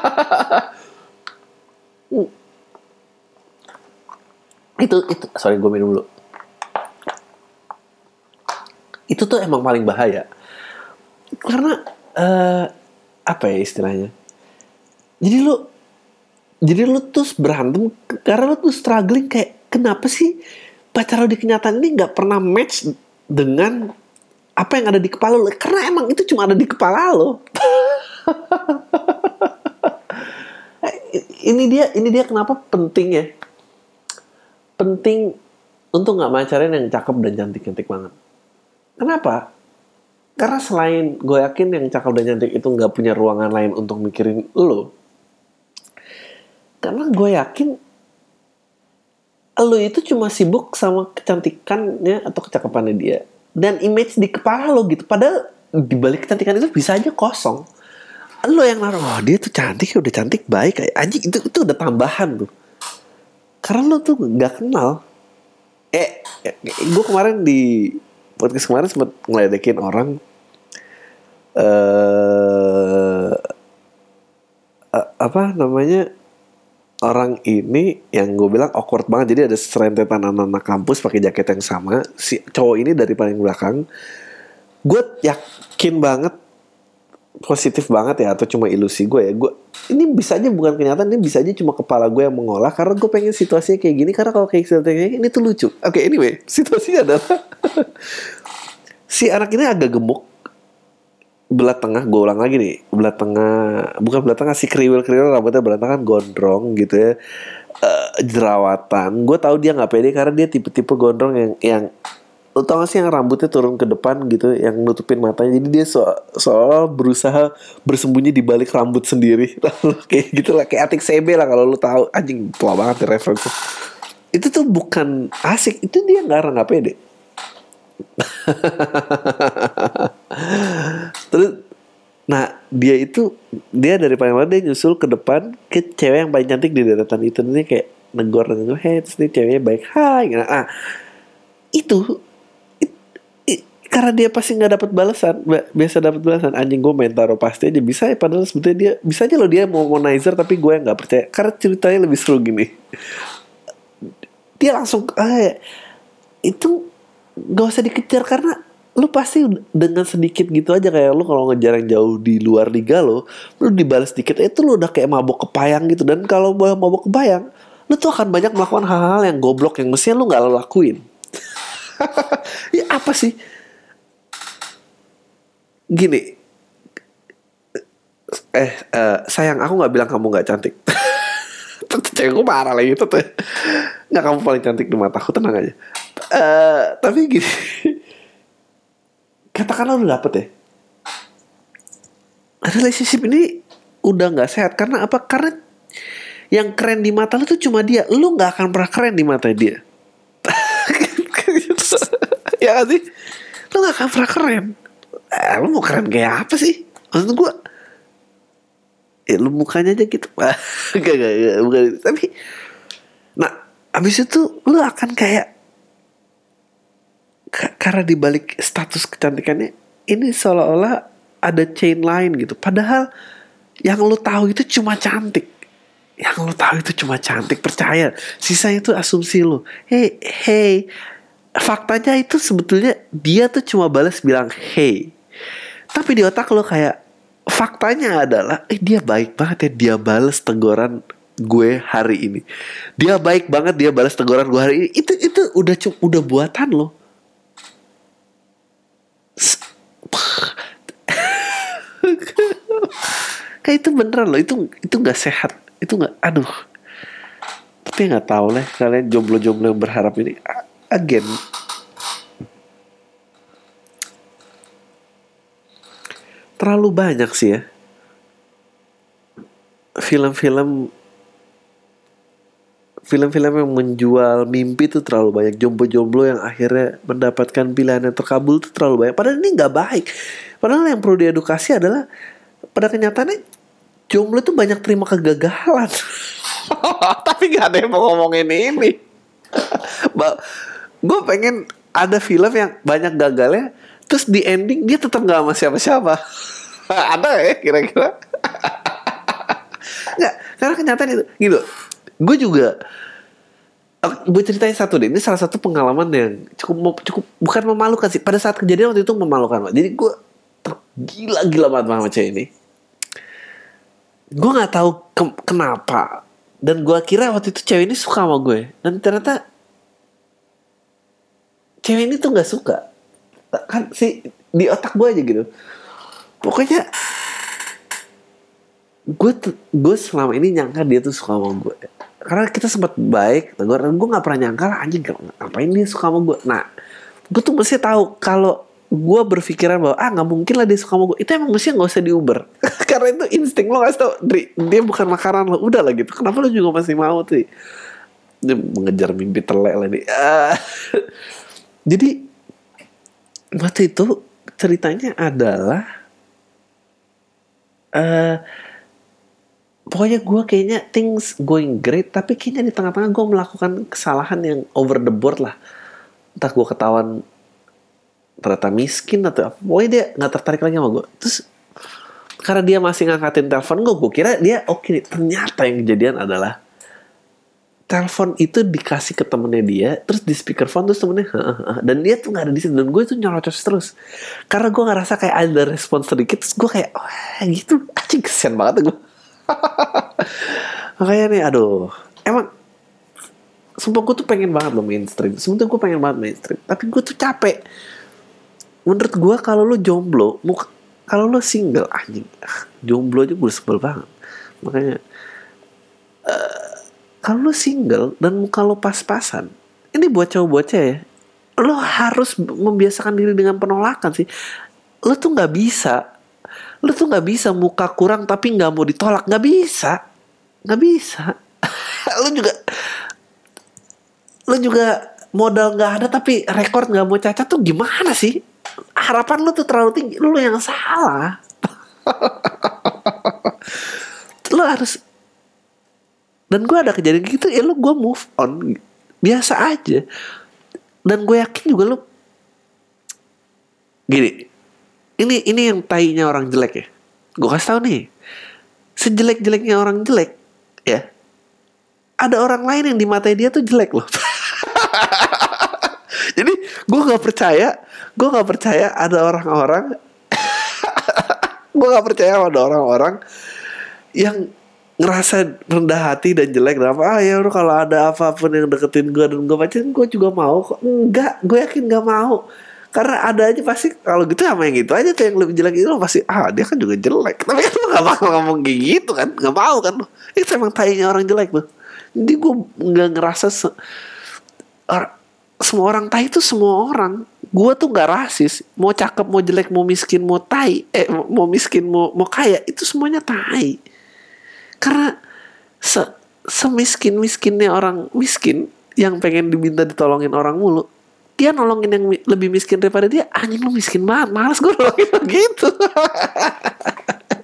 A: itu itu sorry gue minum dulu. Itu tuh emang paling bahaya karena uh, apa ya istilahnya? Jadi lu jadi lu tuh berantem karena lu tuh struggling kayak kenapa sih pacar lo di kenyataan ini nggak pernah match dengan apa yang ada di kepala lo karena emang itu cuma ada di kepala lo. Ini dia ini dia kenapa penting ya? Penting untuk nggak pacaran yang cakep dan cantik cantik banget. Kenapa karena selain gue yakin yang cakep dan cantik itu nggak punya ruangan lain untuk mikirin lo karena gue yakin lo itu cuma sibuk sama kecantikannya atau kecakapannya dia. Dan image di kepala lo gitu padahal di balik kecantikan itu bisa aja kosong. Lo yang naruh oh dia tuh cantik udah cantik baik. Anjing itu itu udah tambahan tuh karena lo tuh nggak kenal. Eh, eh gue kemarin di podcast kemarin sempat ngeledekin orang eh uh, apa namanya orang ini yang gue bilang awkward banget. Jadi ada serentetan anak-anak kampus pakai jaket yang sama. Si cowok ini dari paling belakang. Gue yakin banget positif banget ya atau cuma ilusi gue ya. Gue ini bisa aja bukan kenyataan ini bisa aja cuma kepala gue yang mengolah karena gue pengen situasinya kayak gini karena kalau kayak situasinya ini tuh lucu. Oke okay, anyway situasinya adalah si anak ini agak gemuk. Belah tengah gue ulang lagi nih. Belah tengah bukan belah tengah si kriwil kriwil rambutnya belah tengah gondrong gitu ya. Uh, jerawatan. Gue tahu dia nggak pede karena dia tipe-tipe gondrong yang yang lo tau gak sih yang rambutnya turun ke depan gitu yang nutupin matanya? Jadi dia so soal berusaha bersembunyi di balik rambut sendiri. Kayak gitu lah kayak atik CB lah kalau lo tahu anjing tua banget ya referensi. Itu tuh bukan asik itu dia nggak nggak pede. Terus Nah dia itu Dia dari paling awal dia nyusul ke depan Ke cewek yang paling cantik di deretan itu. Ini kayak negor negor Hei terus ini ceweknya baik Hai nah, ah, Itu it, it, Karena dia pasti gak dapat balasan. Biasa dapat balasan. Anjing gue main taruh pasti aja Bisa ya. Padahal sebetulnya dia Bisa aja loh dia mau womanizer Tapi gue yang gak percaya. Karena ceritanya lebih seru gini. Dia langsung ah, Itu Gak usah dikejar karena lu pasti dengan sedikit gitu aja. Kayak lu kalau ngejar yang jauh di luar liga lo lu dibalas sedikit itu lu udah kayak mabok kepayang gitu. Dan kalau mau mabok kepayang lu tuh akan banyak melakukan hal-hal yang goblok yang mestinya lu nggak lakuin. Ya apa sih gini eh uh, sayang aku nggak bilang kamu nggak cantik. Cewek gue marah lagi itu tuh nggak kamu paling cantik di mataku tenang aja. Uh, tapi gini katakanlah lu dapet ya. Relationship ini udah nggak sehat karena apa? Karena yang keren di mata lu tuh cuma dia. Lu nggak akan pernah keren di mata dia. Ya gak sih? Lu nggak akan pernah keren eh, lu mau keren kayak apa sih? Maksud gue ya lu mukanya aja gitu. Gak, gak, gak, bukan itu. tapi nah abis itu lu akan kayak ka- karena dibalik status kecantikannya ini seolah-olah ada chain lain gitu. Padahal yang lu tahu itu cuma cantik. Yang lu tahu itu cuma cantik percaya. Sisanya itu asumsi lu. Hey hey faktanya itu sebetulnya dia tuh cuma balas bilang hey tapi di otak lo kayak faktanya adalah eh dia baik banget ya dia balas teguran gue hari ini. Dia baik banget dia balas teguran gue hari ini. Itu itu udah udah buatan lo. Kayak itu beneran loh itu itu nggak sehat. Itu nggak aduh. Tapi nggak tahu lah kalian jomblo-jomblo yang berharap ini again terlalu banyak sih ya. Film-film film-film yang menjual mimpi tuh terlalu banyak. Jomblo-jomblo yang akhirnya mendapatkan pilihan yang terkabul tuh terlalu banyak. Padahal ini nggak baik. Padahal yang perlu diedukasi adalah pada kenyataannya jomblo tuh banyak terima kegagalan. Tapi nggak ada yang mau ngomongin ini. Gue pengen ada film yang banyak gagalnya terus di ending dia tetap nggak sama siapa-siapa. Ada ya kira-kira. Nggak karena kenyataan itu gitu. Gue juga gue ceritain satu deh. Ini salah satu pengalaman yang cukup cukup bukan memalukan sih. Pada saat kejadian waktu itu memalukan jadi gue tergila-gila banget sama cewek ini. Gue nggak tahu ke- kenapa. Dan gue kira waktu itu cewek ini suka sama gue. Dan ternyata cewek ini tuh nggak suka kan si di otak gue aja gitu. Pokoknya gue gue selama ini nyangka dia tuh suka sama gue karena kita sempat baik gue gue nggak pernah nyangka lah anjing ngapain dia suka sama gue nah gue tuh mesti tahu kalau gue berpikiran bahwa ah nggak mungkin lah dia suka sama gue itu emang mesti nggak usah diuber karena itu insting lo nggak tau dia bukan makanan lo udah lah gitu. Kenapa lo juga masih mau dia mengejar mimpi telek lah Ah. jadi waktu itu ceritanya adalah eh pokoknya gue kayaknya things going great tapi kayaknya di tengah-tengah gue melakukan kesalahan yang over the board lah. Entah gue ketahuan ternyata miskin atau apa pokoknya dia nggak tertarik lagi sama gue terus karena dia masih ngangkatin telepon gue gue kira dia oke nih. Ternyata yang kejadian adalah telepon itu dikasih ke temennya dia terus di speakerphone terus temennya "Hah, hah, hah." dan dia tuh nggak ada di situ dan gue tuh nyerocos terus. Karena gue ngerasa kayak ada respon sedikit terus gue kayak oh gitu. Anjing kesian banget gue. Makanya nih aduh. Emang sumpah gue tuh pengen banget lo mainstream. Sebetulnya gue pengen banget mainstream. Tapi gue tuh capek. Menurut gue kalau lo jomblo kalau lo single anjing ah, jomblo aja gue sebel banget. Makanya eh, kalau lo single dan muka lo pas-pasan ini buat cowok bocah ya lo harus membiasakan diri dengan penolakan sih. Lo tuh nggak bisa lo tuh nggak bisa muka kurang tapi nggak mau ditolak nggak bisa nggak bisa. Lo juga lo juga modal nggak ada tapi rekor nggak mau cacat tuh gimana sih? Harapan lo tuh terlalu tinggi lo yang salah. Lo harus dan gue ada kejadian gitu ya lo gue move on. Biasa aja. Dan gue yakin juga lo gini ini ini yang tainya orang jelek ya. Gue kasih tau nih sejelek jeleknya orang jelek ya ada orang lain yang di mata dia tuh jelek loh. Jadi gue nggak percaya gue nggak percaya ada orang-orang gue nggak percaya ada orang-orang yang ngerasa rendah hati dan jelek dan apa ah ya udah kalau ada apa pun yang deketin gue dan gue pacaran gue juga mau kok. Enggak gue yakin nggak mau. Karena ada aja pasti kalau gitu sama yang gitu aja tuh yang lebih jelek itu pasti ah dia kan juga jelek. Tapi kan lo gak bakal ngomong kayak gitu kan nggak mau kan. Lo itu emang tainya orang jelek tuh. Jadi gue nggak ngerasa se or- semua orang tai itu semua orang. Gue tuh nggak rasis mau cakep mau jelek mau miskin mau tai eh mau miskin mau mau kaya itu semuanya tai karena se semiskin miskinnya orang miskin yang pengen diminta ditolongin orang mulu dia nolongin yang lebih miskin daripada dia anjing lu miskin banget males gue nolongin lo gitu.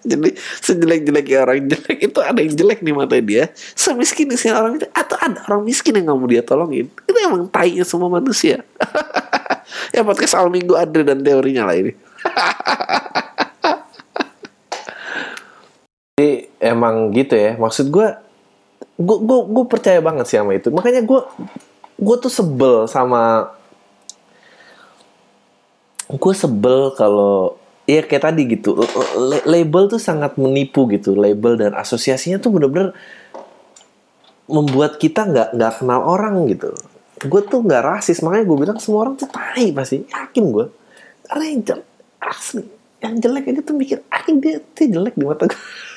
A: Jadi sejelek-jeleknya orang jelek itu ada yang jelek di mata dia. Semiskin miskin orang itu atau ada orang miskin yang nggak mau dia tolongin. Itu emang tainya semua manusia. Ya podcast awal minggu ada dan teorinya lah ini
B: Jadi emang gitu ya. Maksud gue, gue gue gue percaya banget sih sama itu. Makanya gue gue tuh sebel sama gue sebel kalau ya kayak tadi gitu la- label tuh sangat menipu gitu. Label dan asosiasinya tuh bener-bener membuat kita nggak nggak kenal orang gitu. Gue tuh nggak rasis. Makanya gue bilang semua orang tuh tai pasti. Yakin gue karena yang jelek asli yang jelek aja tuh mikir ah dia, dia jelek di mata gue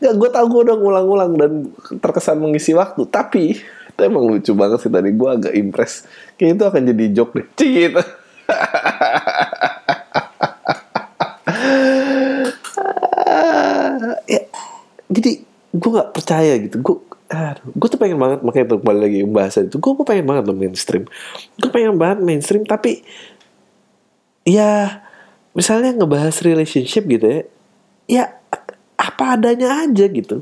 B: nggak gue tau gue udah ngulang-ngulang dan terkesan mengisi waktu. Tapi itu emang lucu banget sih tadi. Gue agak impress. Kayak itu akan jadi joke deh. Cik, gitu.
A: Ya jadi gue nggak percaya gitu. Gue gue tuh pengen banget makanya tuh kembali lagi pembahasan itu. Gue pengen banget loh mainstream. Gue pengen banget mainstream tapi ya misalnya ngebahas relationship gitu ya. Ya apa adanya aja gitu.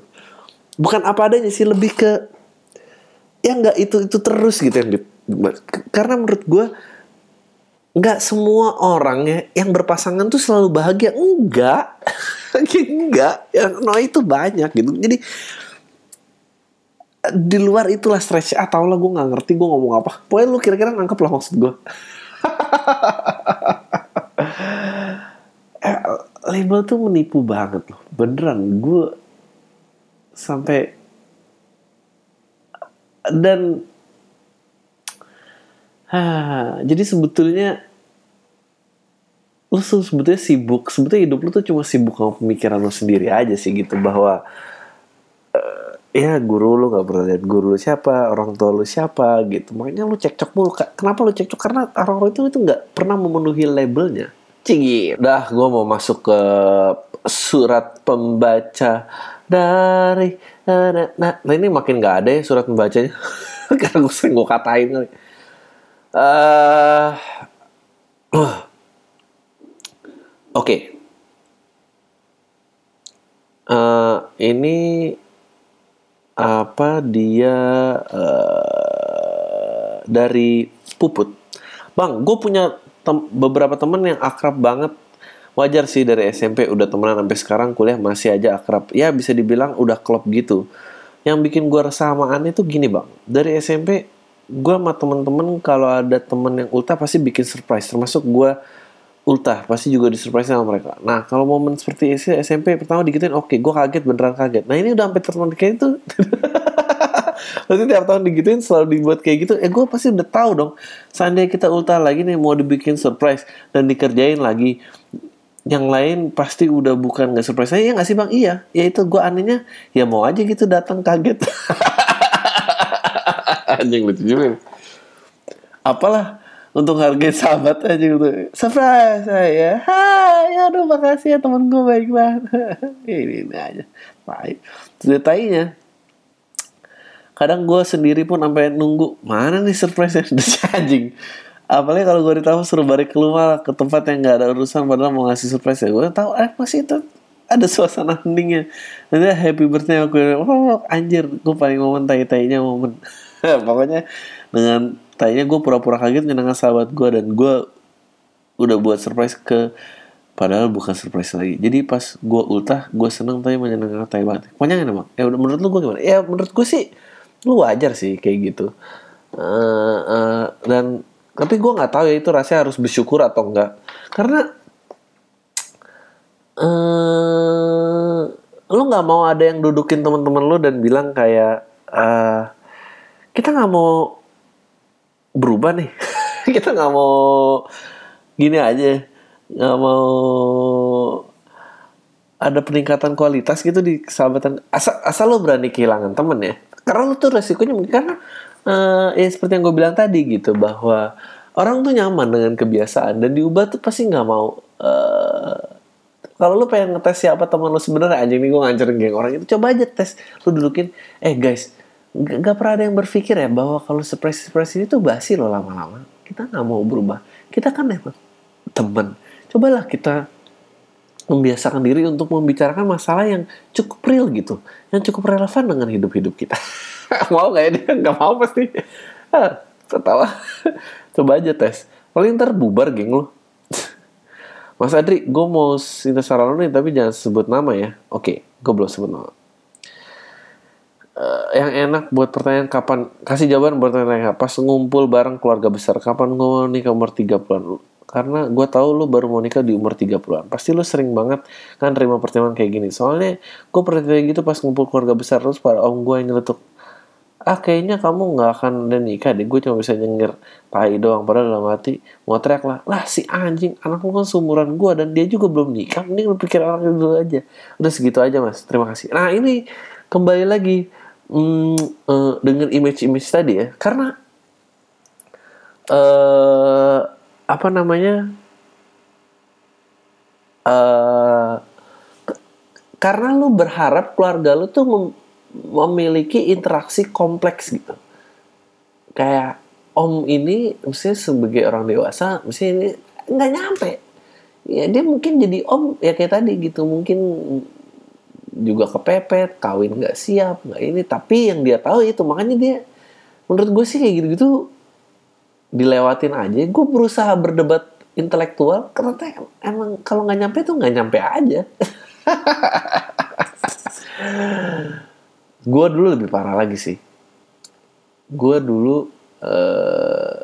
A: Bukan apa adanya sih lebih ke ya nggak itu itu terus gitu yang karena menurut gue nggak semua orang ya yang berpasangan tuh selalu bahagia. Enggak enggak yang no itu banyak gitu. Jadi di luar itulah stretch. Ah tau lah gue nggak ngerti gue ngomong apa. Pokoknya lu kira-kira nangkep lah maksud gue eh, label tuh menipu banget loh beneran gue sampai dan ah, jadi sebetulnya lu sebetulnya sibuk sebetulnya hidup lu tuh cuma sibuk sama pemikiran lu sendiri aja sih gitu bahwa eh, ya guru lu nggak pernah lihat guru lu siapa orang tua lu siapa gitu. Makanya lu cekcok mulu kenapa lu cekcok? Karena orang-orang itu itu nggak pernah memenuhi labelnya. Cigi dah gue mau masuk ke surat pembaca dari nah, nah, nah ini makin nggak ada ya surat pembacanya karena gue sering gue katain kali Eh, Oke. Eh, ini apa dia eh, dari Puput. Bang, gue punya tem- beberapa temen yang akrab banget. Wajar sih dari SMP udah temenan sampai sekarang kuliah masih aja akrab. Ya bisa dibilang udah klop gitu. Yang bikin gue resah sama Ani tuh gini bang. Dari SMP gue sama temen-temen kalau ada temen yang ulta pasti bikin surprise. Termasuk gue ultah pasti juga disurprise sama mereka. Nah kalau momen seperti SMP pertama digituin oke gue kaget beneran kaget. Nah ini udah sampai teman kayak itu. Berarti tiap tahun digituin selalu dibuat kayak gitu. Eh gue pasti udah tahu dong. Seandainya kita ultah lagi nih mau dibikin surprise dan dikerjain lagi. Yang lain pasti udah bukan nggak surprise. Saya nggak sih bang? Iya. Ya itu gue anehnya ya mau aja gitu datang kaget. Anjing lucu juga. Apalah untuk hargai sahabat aja gitu. Surprise saya. Hai, aduh makasih ya temen gue baik banget. ini, ini aja. Tai. Terus tainya. Kadang gue sendiri pun sampai nunggu mana nih surprise-nya udah anjing. Apalagi kalau gue ditahu suruh balik keluar ke tempat yang gak ada urusan padahal mau ngasih surprise ya. Gue tahu eh masih itu ada suasana heningnya. Nanti happy birthday aku. Oh anjir gue paling momen tai-tainya momen. Pokoknya dengan tainya gue pura-pura kaget nyenengin sahabat gue dan gue udah buat surprise ke padahal bukan surprise lagi. Jadi pas gue ultah, gue seneng tapi menyenangkan tai banget. Pokoknya emang. Ya menurut lu gue gimana? Ya menurut gue sih lu wajar sih kayak gitu. Eh, eh, dan tapi gue nggak tahu ya itu rasanya harus bersyukur atau enggak. Karena eh lu nggak mau ada yang dudukin teman-teman lu dan bilang kayak eh kita nggak mau berubah nih. Kita nggak mau gini aja. Nggak mau ada peningkatan kualitas gitu di sahabatan. Asal asal lo berani kehilangan temen ya. Karena lo tuh resikonya mungkin karena eh, ya seperti yang gue bilang tadi gitu bahwa orang tuh nyaman dengan kebiasaan dan diubah tuh pasti nggak mau eh, kalau lu pengen ngetes siapa teman lu sebenarnya anjing nih gue ngancurin geng orang itu coba aja tes. Lu dudukin eh guys gak, gak pernah ada yang berpikir ya bahwa kalau surprise surprise ini tuh basi loh lama-lama. Kita nggak mau berubah. Kita kan emang teman. Cobalah kita membiasakan diri untuk membicarakan masalah yang cukup real gitu yang cukup relevan dengan hidup-hidup kita mau gak ya dia? Nggak mau pasti. Ketawa. Coba aja tes. Paling ntar bubar geng lo Mas Adri, gue mau minta saran lo nih, tapi jangan sebut nama ya. Oke, gue belum sebut nama. Eh, yang enak buat pertanyaan kapan? Kasih jawaban buat pertanyaan pas ngumpul bareng keluarga besar kapan gue mau nikah umur 30-an karena gue tahu lu baru mau nikah di umur 30-an pasti lu sering banget kan terima pertanyaan kayak gini. Soalnya gue pernah kayak gitu pas ngumpul keluarga besar terus para om gue yang nyeletuk ah kayaknya kamu nggak akan udah nikah deh. Gue cuma bisa nyengir tai doang padahal dalam hati mau teriak lah. Lah si anjing anak lu kan seumuran gue dan dia juga belum nikah. Mending lu pikir anaknya dulu aja. Udah segitu aja mas. Terima kasih. Nah ini kembali lagi hmm, eh, dengan image-image tadi ya. Karena eh apa namanya ke- karena lu berharap keluarga lu tuh memiliki interaksi kompleks gitu. Kayak om ini mesti sebagai orang dewasa mesti ini nggak nyampe. Ya dia mungkin jadi om ya kayak tadi gitu mungkin juga kepepet kawin nggak siap nggak ini tapi yang dia tahu itu makanya dia menurut gue sih kayak gitu gitu dilewatin aja. Gue berusaha berdebat intelektual karena emang kalau nggak nyampe tuh nggak nyampe aja gue dulu lebih parah lagi sih. Gue dulu eh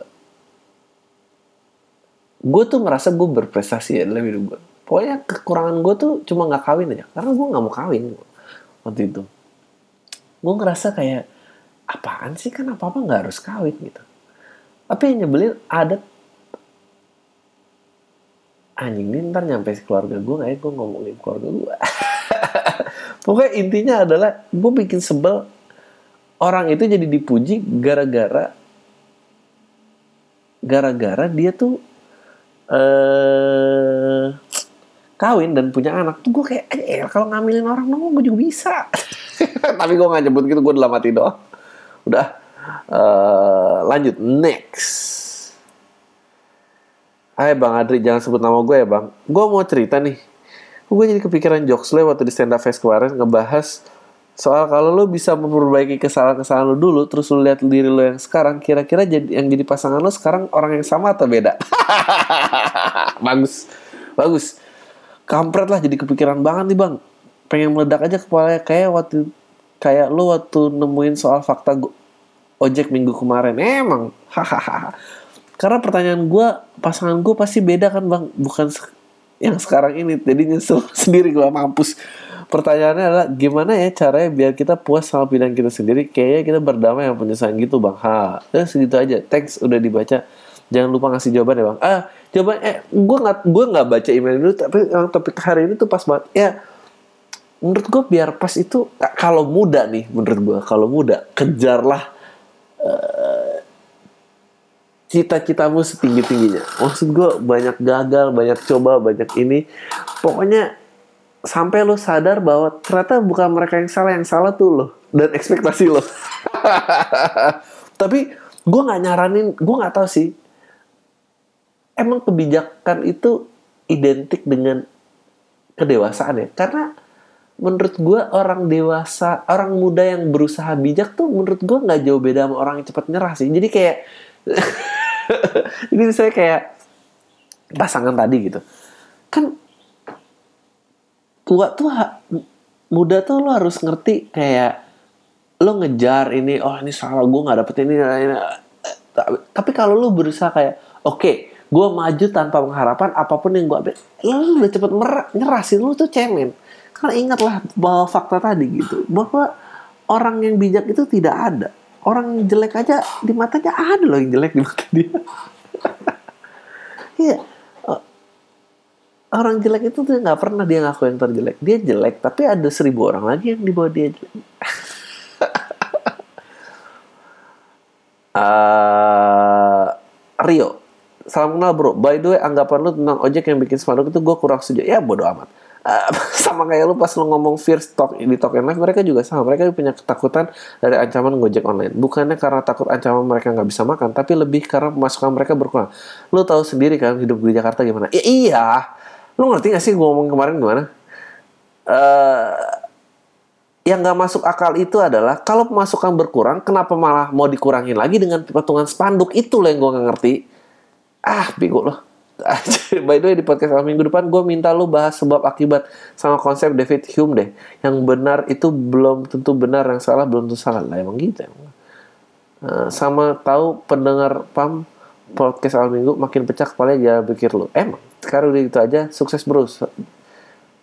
A: gue tuh merasa gue berprestasi ya dalam hidup gue pokoknya kekurangan gue tuh cuma nggak kawin aja karena gue nggak mau kawin waktu itu. Gue ngerasa kayak apaan sih? Kan apa apa nggak harus kawin gitu. Tapi yang nyebelin ada anjing ini ntar nyampe keluarga gue kayak gue ngomongin keluarga gue pokoknya intinya adalah gue bikin sebel orang itu jadi dipuji gara-gara gara-gara dia tuh eh kawin dan punya anak tuh gue kayak eh kalau ngambilin orang dong gue juga bisa tapi gue nggak nyebut gitu gue dalam hati doang udah eh lanjut next Hai Bang Adri, jangan sebut nama gue ya Bang. Gue mau cerita nih. Gue jadi kepikiran jokes lo waktu di stand up fest kemarin ngebahas soal kalau lo bisa memperbaiki kesalahan-kesalahan lo dulu, terus lo lihat diri lo yang sekarang, kira-kira jadi yang jadi pasangan lo sekarang orang yang sama atau beda? bagus, bagus. Kampret lah jadi kepikiran banget nih bang. Pengen meledak aja kepalanya kayak waktu kayak lo waktu nemuin soal fakta ojek minggu kemarin. Emang, hahaha. Karena pertanyaan gue, pasangan gue pasti beda kan bang, bukan yang sekarang ini. Jadi nyesel sendiri gue mampus. Pertanyaannya adalah gimana ya caranya biar kita puas sama pilihan kita sendiri? Kayaknya kita berdamai sama penyesalan gitu bang. Ha, ya segitu aja. Thanks udah dibaca. Jangan lupa ngasih jawaban ya bang. Ah, jawaban eh gue nggak gue nggak baca email dulu, tapi yang topik hari ini tuh pas banget. Ya, menurut gue biar pas itu kalau muda nih, menurut gue kalau muda kejarlah cita-citamu setinggi tingginya. Maksud gue banyak gagal, banyak coba, banyak ini. Pokoknya sampai lo sadar bahwa ternyata bukan mereka yang salah, yang salah tuh lo dan ekspektasi lo. Tapi gue nggak nyaranin, gue nggak tahu sih. Emang kebijakan itu identik dengan kedewasaan ya? Karena menurut gue orang dewasa, orang muda yang berusaha bijak tuh menurut gue nggak jauh beda sama orang yang cepat nyerah sih. Jadi kayak jadi saya kayak pasangan tadi gitu. Kan tua tuh muda tuh lo harus ngerti kayak lo ngejar ini oh ini salah gue nggak dapet ini, ini. tapi, kalau lo berusaha kayak oke gue maju tanpa pengharapan apa pun yang gue ambil lo udah cepet merah, nyerah sih lo tuh cemen karena ingatlah bahwa fakta tadi gitu bahwa orang yang bijak itu tidak ada orang jelek aja di matanya ada loh yang jelek di mata dia. Iya. Eh, orang jelek itu tuh nggak pernah dia ngaku yang terjelek. Dia jelek tapi ada seribu orang lagi yang di bawah dia jelek. Eh, Rio. Salam kenal bro. By the way anggapan lu tentang ojek yang bikin spanduk itu gue kurang setuju. Ya bodo amat
B: Sama kayak lu pas lu ngomong fear stock di token life mereka juga sama. Mereka punya ketakutan dari ancaman gojek online. Bukannya karena takut ancaman mereka nggak bisa makan tapi lebih karena pemasukan mereka berkurang. Lu tahu sendiri kan hidup di Jakarta gimana? Ya, iya. Lu ngerti gak sih gua ngomong kemarin gimana? Eh yang nggak masuk akal itu adalah kalau pemasukan berkurang kenapa malah mau dikurangin lagi dengan patungan spanduk? Itu loh yang gue nggak ngerti. Ah bego loh by the way di podcast minggu depan gue minta lu bahas sebab akibat sama konsep David Hume deh yang benar itu belum tentu benar yang salah belum tentu salah lah emang gitu emang. Eh, sama tahu pendengar pam podcast awal minggu makin pecah kepala ya pikir lu emang sekarang udah gitu aja sukses terus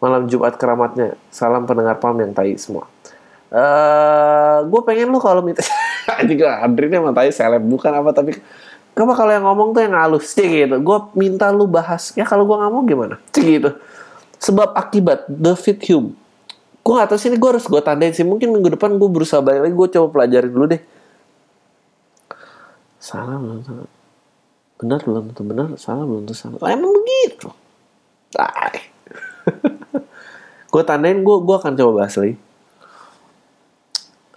B: malam Jumat keramatnya. Salam pendengar pam yang tai semua. Eh, gue pengen lu kalau minta juga Andri ini emang tai seleb bukan apa tapi Kenapa kalau yang ngomong tuh yang halus cik gitu. Gue minta lu bahas. Ya kalau gue mau gimana? Cik gitu. Sebab akibat David Hume. Gue gak tau sih ini gue harus gue tandain sih. Mungkin minggu depan gue berusaha balik lagi. Gue coba pelajari dulu deh. Salah belum tentu. Benar belum tentu benar. Salah belum tentu salah. Lah, emang begitu. Gue tandain gue gue akan coba bahas lagi.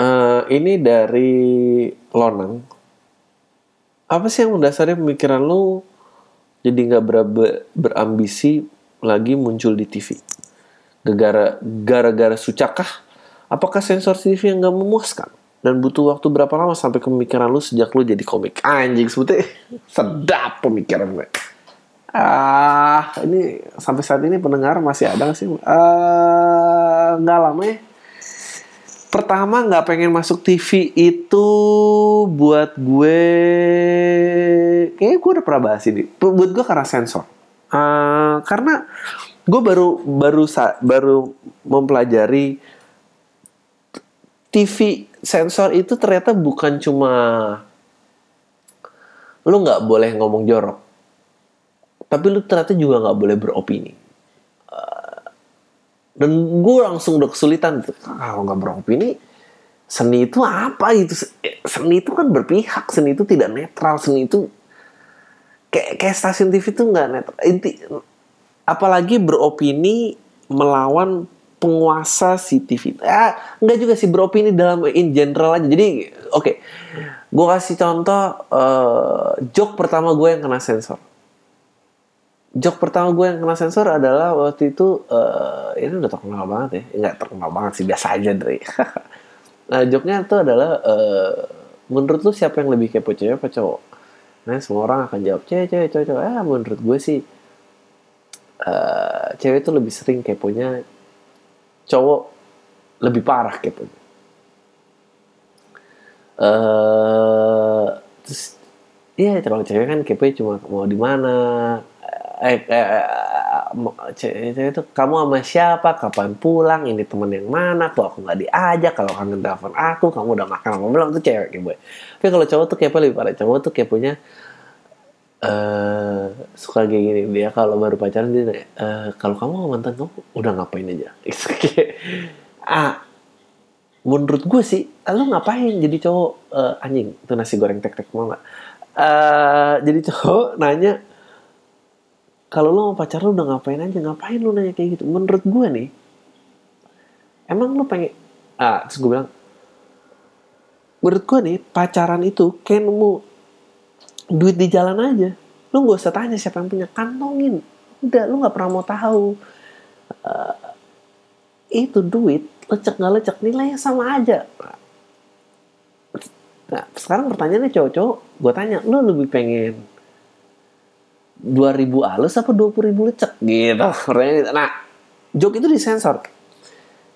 B: Eh, ini dari Lonang. Apa sih yang mendasari pemikiran lu jadi nggak ber- berambisi lagi muncul di TV? Gara-gara gara-gara sucakah? Apakah sensor TV yang nggak memuaskan? Dan butuh waktu berapa lama sampai pemikiran lu sejak lu jadi komik? Anjing sebetulnya sedap pemikiran gue. Ah, ini sampai saat ini pendengar masih ada nggak sih? Eh, nggak lama ya. Pertama nggak pengen masuk TV itu buat gue, kayaknya gue udah pernah bahas ini. Buat gue karena sensor. Eh, karena gue baru baru baru mempelajari TV sensor itu ternyata bukan cuma lu nggak boleh ngomong jorok, tapi lu ternyata juga nggak boleh beropini. Dan gue langsung udah kesulitan kalau nggak beropini seni itu apa gitu? Seni itu kan berpihak. Seni itu tidak netral. Seni itu kayak kayak stasiun TV itu nggak netral. Inti apalagi beropini melawan penguasa si TV ah nggak juga sih beropini dalam in general aja. Jadi oke. Gue kasih contoh eh, joke pertama gue yang kena sensor joke pertama gue yang kena sensor adalah waktu itu eh, ini udah terkenal banget ya. Nggak terkenal banget sih biasa aja dari nah joke-nya itu adalah eh, menurut lu siapa yang lebih kepo cewek apa cowok? Nah semua orang akan jawab cewek cewek cowok cowok ah menurut gue sih eh, cewek itu lebih sering keponya cowok lebih parah keponya. Eh terus Iya, kalau cewek kan kepo cuma mau di mana, eh, eh, eh, mau- cewek cewek itu kamu sama siapa, kapan pulang, ini temen yang mana, kok aku nggak diajak, kalau kangen telepon aku, kamu udah makan apa belum, itu cewek kepo. Tapi kalau cowok tuh kepo lebih parah, cowok tuh keponya eh suka kayak gini. Dia kalau baru pacaran dia "Eh, kalau kamu sama mantan kamu udah ngapain aja? Kayak, ah menurut gue sih lu ngapain jadi cowok? Eh, anjing itu nasi goreng tek tek mau nggak? Eh, jadi cowok nanya kalau lu mau pacar lu udah ngapain aja ngapain lu nanya kayak gitu? Menurut gue nih emang lu pengen ah terus gue bilang menurut gue nih pacaran itu kayak nemu duit di jalan aja. Lu gak usah tanya siapa yang punya kantongin. Udah lu nggak pernah mau tahu. Eh, itu duit lecek nggak lecek nilainya sama aja. Nah sekarang pertanyaannya cowok-cowok gue tanya lu lebih pengen 2000 alus apa 20 ribu lecek? Gitu. Pertanyaannya gitu. nah joke itu disensor.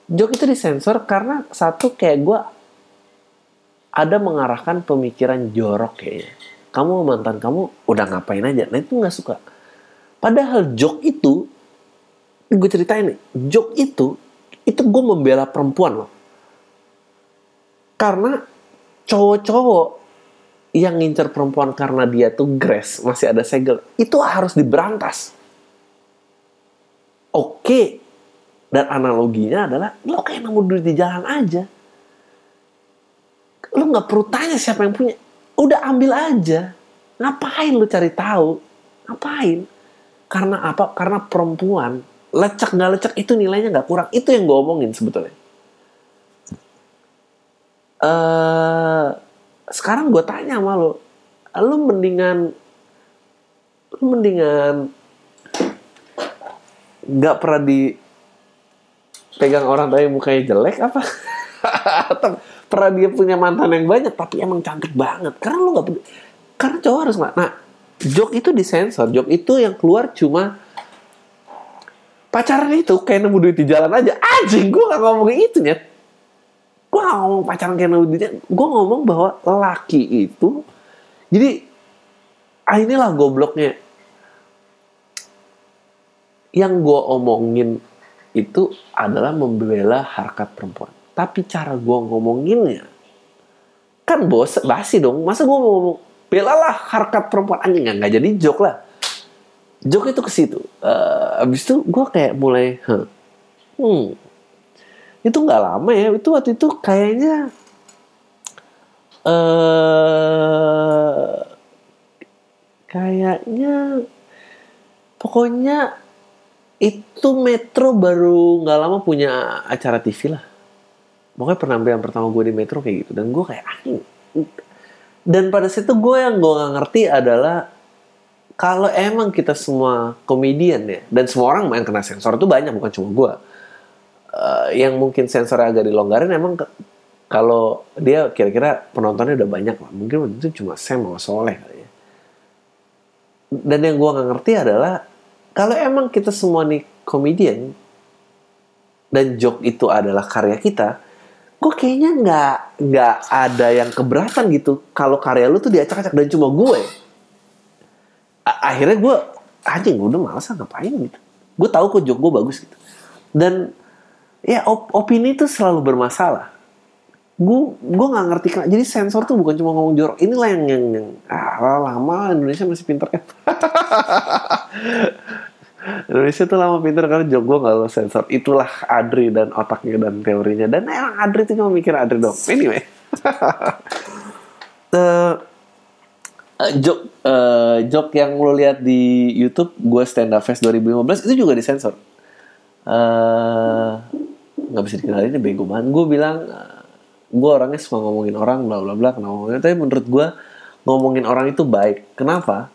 B: Joke itu disensor karena satu kayak gue ada mengarahkan pemikiran jorok kayaknya. Kamu mantan kamu udah ngapain aja? Nah itu nggak suka. Padahal joke itu gue ceritain nih joke itu itu gue membela perempuan loh. Karena cowok-cowok yang ngincer perempuan karena dia tuh grass masih ada segel itu harus diberantas. Oke. Dan analoginya adalah lo kayak nemu duit di jalan aja. Lo nggak perlu tanya siapa yang punya. Udah ambil aja. Ngapain lu cari tahu? Ngapain? Karena apa? Karena perempuan lecek nggak lecek itu nilainya nggak kurang. Itu yang gue omongin sebetulnya. Eh sekarang gue tanya sama lo lu mendingan lu mendingan nggak pernah dipegang orang tapi mukanya jelek apa? Atau pernah dia punya mantan yang banyak tapi emang cantik banget. Karena lu nggak karena cowok harus nggak. Nah joke itu disensor. Joke itu yang keluar cuma pacaran itu kayak nemu duit di jalan aja. Anjing gue gak ngomongin itu ya gue gak ngomong pacaran nemu duit gue ngomong bahwa laki itu jadi ah inilah gobloknya. Yang gue omongin itu adalah membela harkat perempuan. Tapi cara gue ngomonginnya kan bos basi dong. Masa gue ngomong belalah harkat perempuan. Anjing nggak jadi joke lah. Joke itu ke situ. Uh, abis itu gue kayak mulai huh, hmm itu nggak lama ya itu waktu itu kayaknya uh, kayaknya pokoknya itu Metro baru nggak lama punya acara TV lah. Pokoknya penampilan pertama gue di Metro kayak gitu. Dan gue kayak anjing dan pada situ gue yang gue nggak ngerti adalah kalau emang kita semua komedian ya dan semua orang main kena sensor itu banyak bukan cuma gue uh, yang mungkin sensornya agak dilonggarin emang ke, kalau dia kira-kira penontonnya udah banyak lah. Mungkin waktu itu cuma Sam sama Soleh kali ya. Dan yang gue nggak ngerti adalah kalau emang kita semua nih komedian dan joke itu adalah karya kita gue kayaknya nggak nggak ada yang keberatan gitu kalau karya lu tuh diacak-acak dan cuma gue. Akhirnya gue anjing gue udah malas ah, ngapain gitu. Gue tahu kok joke gue bagus gitu. Dan ya op opini itu selalu bermasalah. Gue gue nggak ngerti kan jadi sensor tuh bukan cuma ngomong jorok. Inilah yang yang, yang ah, lama Indonesia masih pinter kan? Indonesia tuh lama pinter karena joke gue gak lo sensor. Itulah Adri dan otaknya dan teorinya. Dan emang Adri tuh cuma mikir Adri dong anyway. Uh, joke uh, joke yang lo lihat di YouTube gue stand up fest 2015 itu juga disensor nggak bisa dikenalin ini bego banget. Gue bilang uh, gue orangnya suka ngomongin orang bla bla bla kenapa ngomongin? Tapi menurut gue ngomongin orang itu baik. Kenapa?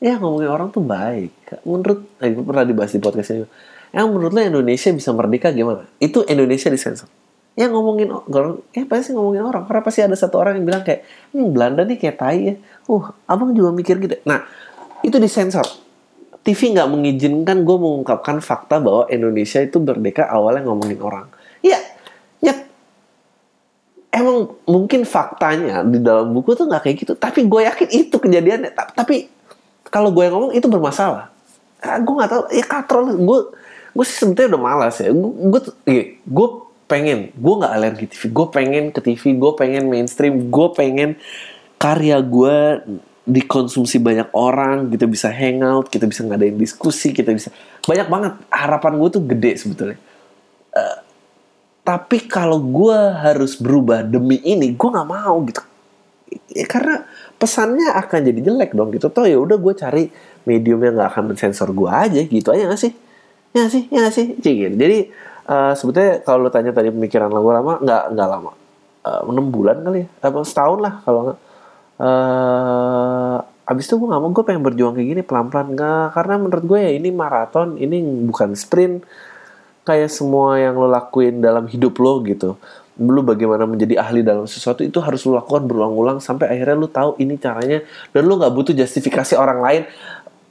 B: Ya ngomongin orang tuh baik. Menurut eh, pernah dibahas di podcast ini. Yang menurut lo Indonesia bisa merdeka gimana? Itu Indonesia disensor. Ya ngomongin orang eh pasti ngomongin orang. Karena pasti ada satu orang yang bilang kayak hmm, Belanda nih kayak tai ya. Uh abang juga mikir gitu. Nah itu disensor TV nggak mengizinkan gue mengungkapkan fakta bahwa Indonesia itu merdeka awalnya ngomongin orang. Ya ya emang mungkin faktanya di dalam buku tuh nggak kayak gitu tapi gue yakin itu kejadiannya. Tapi kalau gue yang ngomong itu bermasalah. Ah, gue nggak tahu ya katrol gue gue sih sebetulnya udah malas ya. Gue gue gue pengen gue nggak alergi TV gue pengen ke TV gue pengen mainstream gue pengen karya gue dikonsumsi banyak orang kita bisa hangout kita bisa ngadain diskusi kita bisa banyak banget. Harapan gue tuh gede sebetulnya. Uh, tapi kalau gue harus berubah demi ini gue nggak mau gitu. Ya, karena pesannya akan jadi jelek dong gitu. Toh ya udah gue cari medium yang nggak akan mensensor gue aja gitu aja gak sih? Ya gak sih? Ya gak sih Cik, jadi uh, sebetulnya kalau lo tanya tadi pemikiran lagu lama nggak nggak lama. Enam uh, bulan kali ya? Apa setahun lah kalau nggak uh, abis itu gue nggak mau gue pengen berjuang kayak gini pelan pelan nggak karena menurut gue ya ini maraton ini bukan sprint. Kayak semua yang lo lakuin dalam hidup lo gitu. Lu bagaimana menjadi ahli dalam sesuatu itu harus lu lakukan berulang-ulang sampai akhirnya lu tahu ini caranya. Dan lu nggak butuh justifikasi orang lain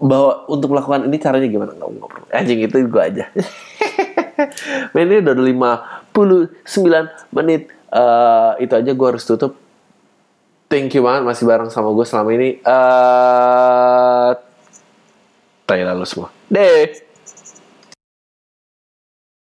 B: bahwa untuk melakukan ini caranya gimana. Nggak nggak perlu. Anjing itu gue aja. Ini udah 59 menit. Uh, itu aja gue harus tutup thank you banget masih bareng sama gue selama ini. Uh, tanya lalu semua. Deh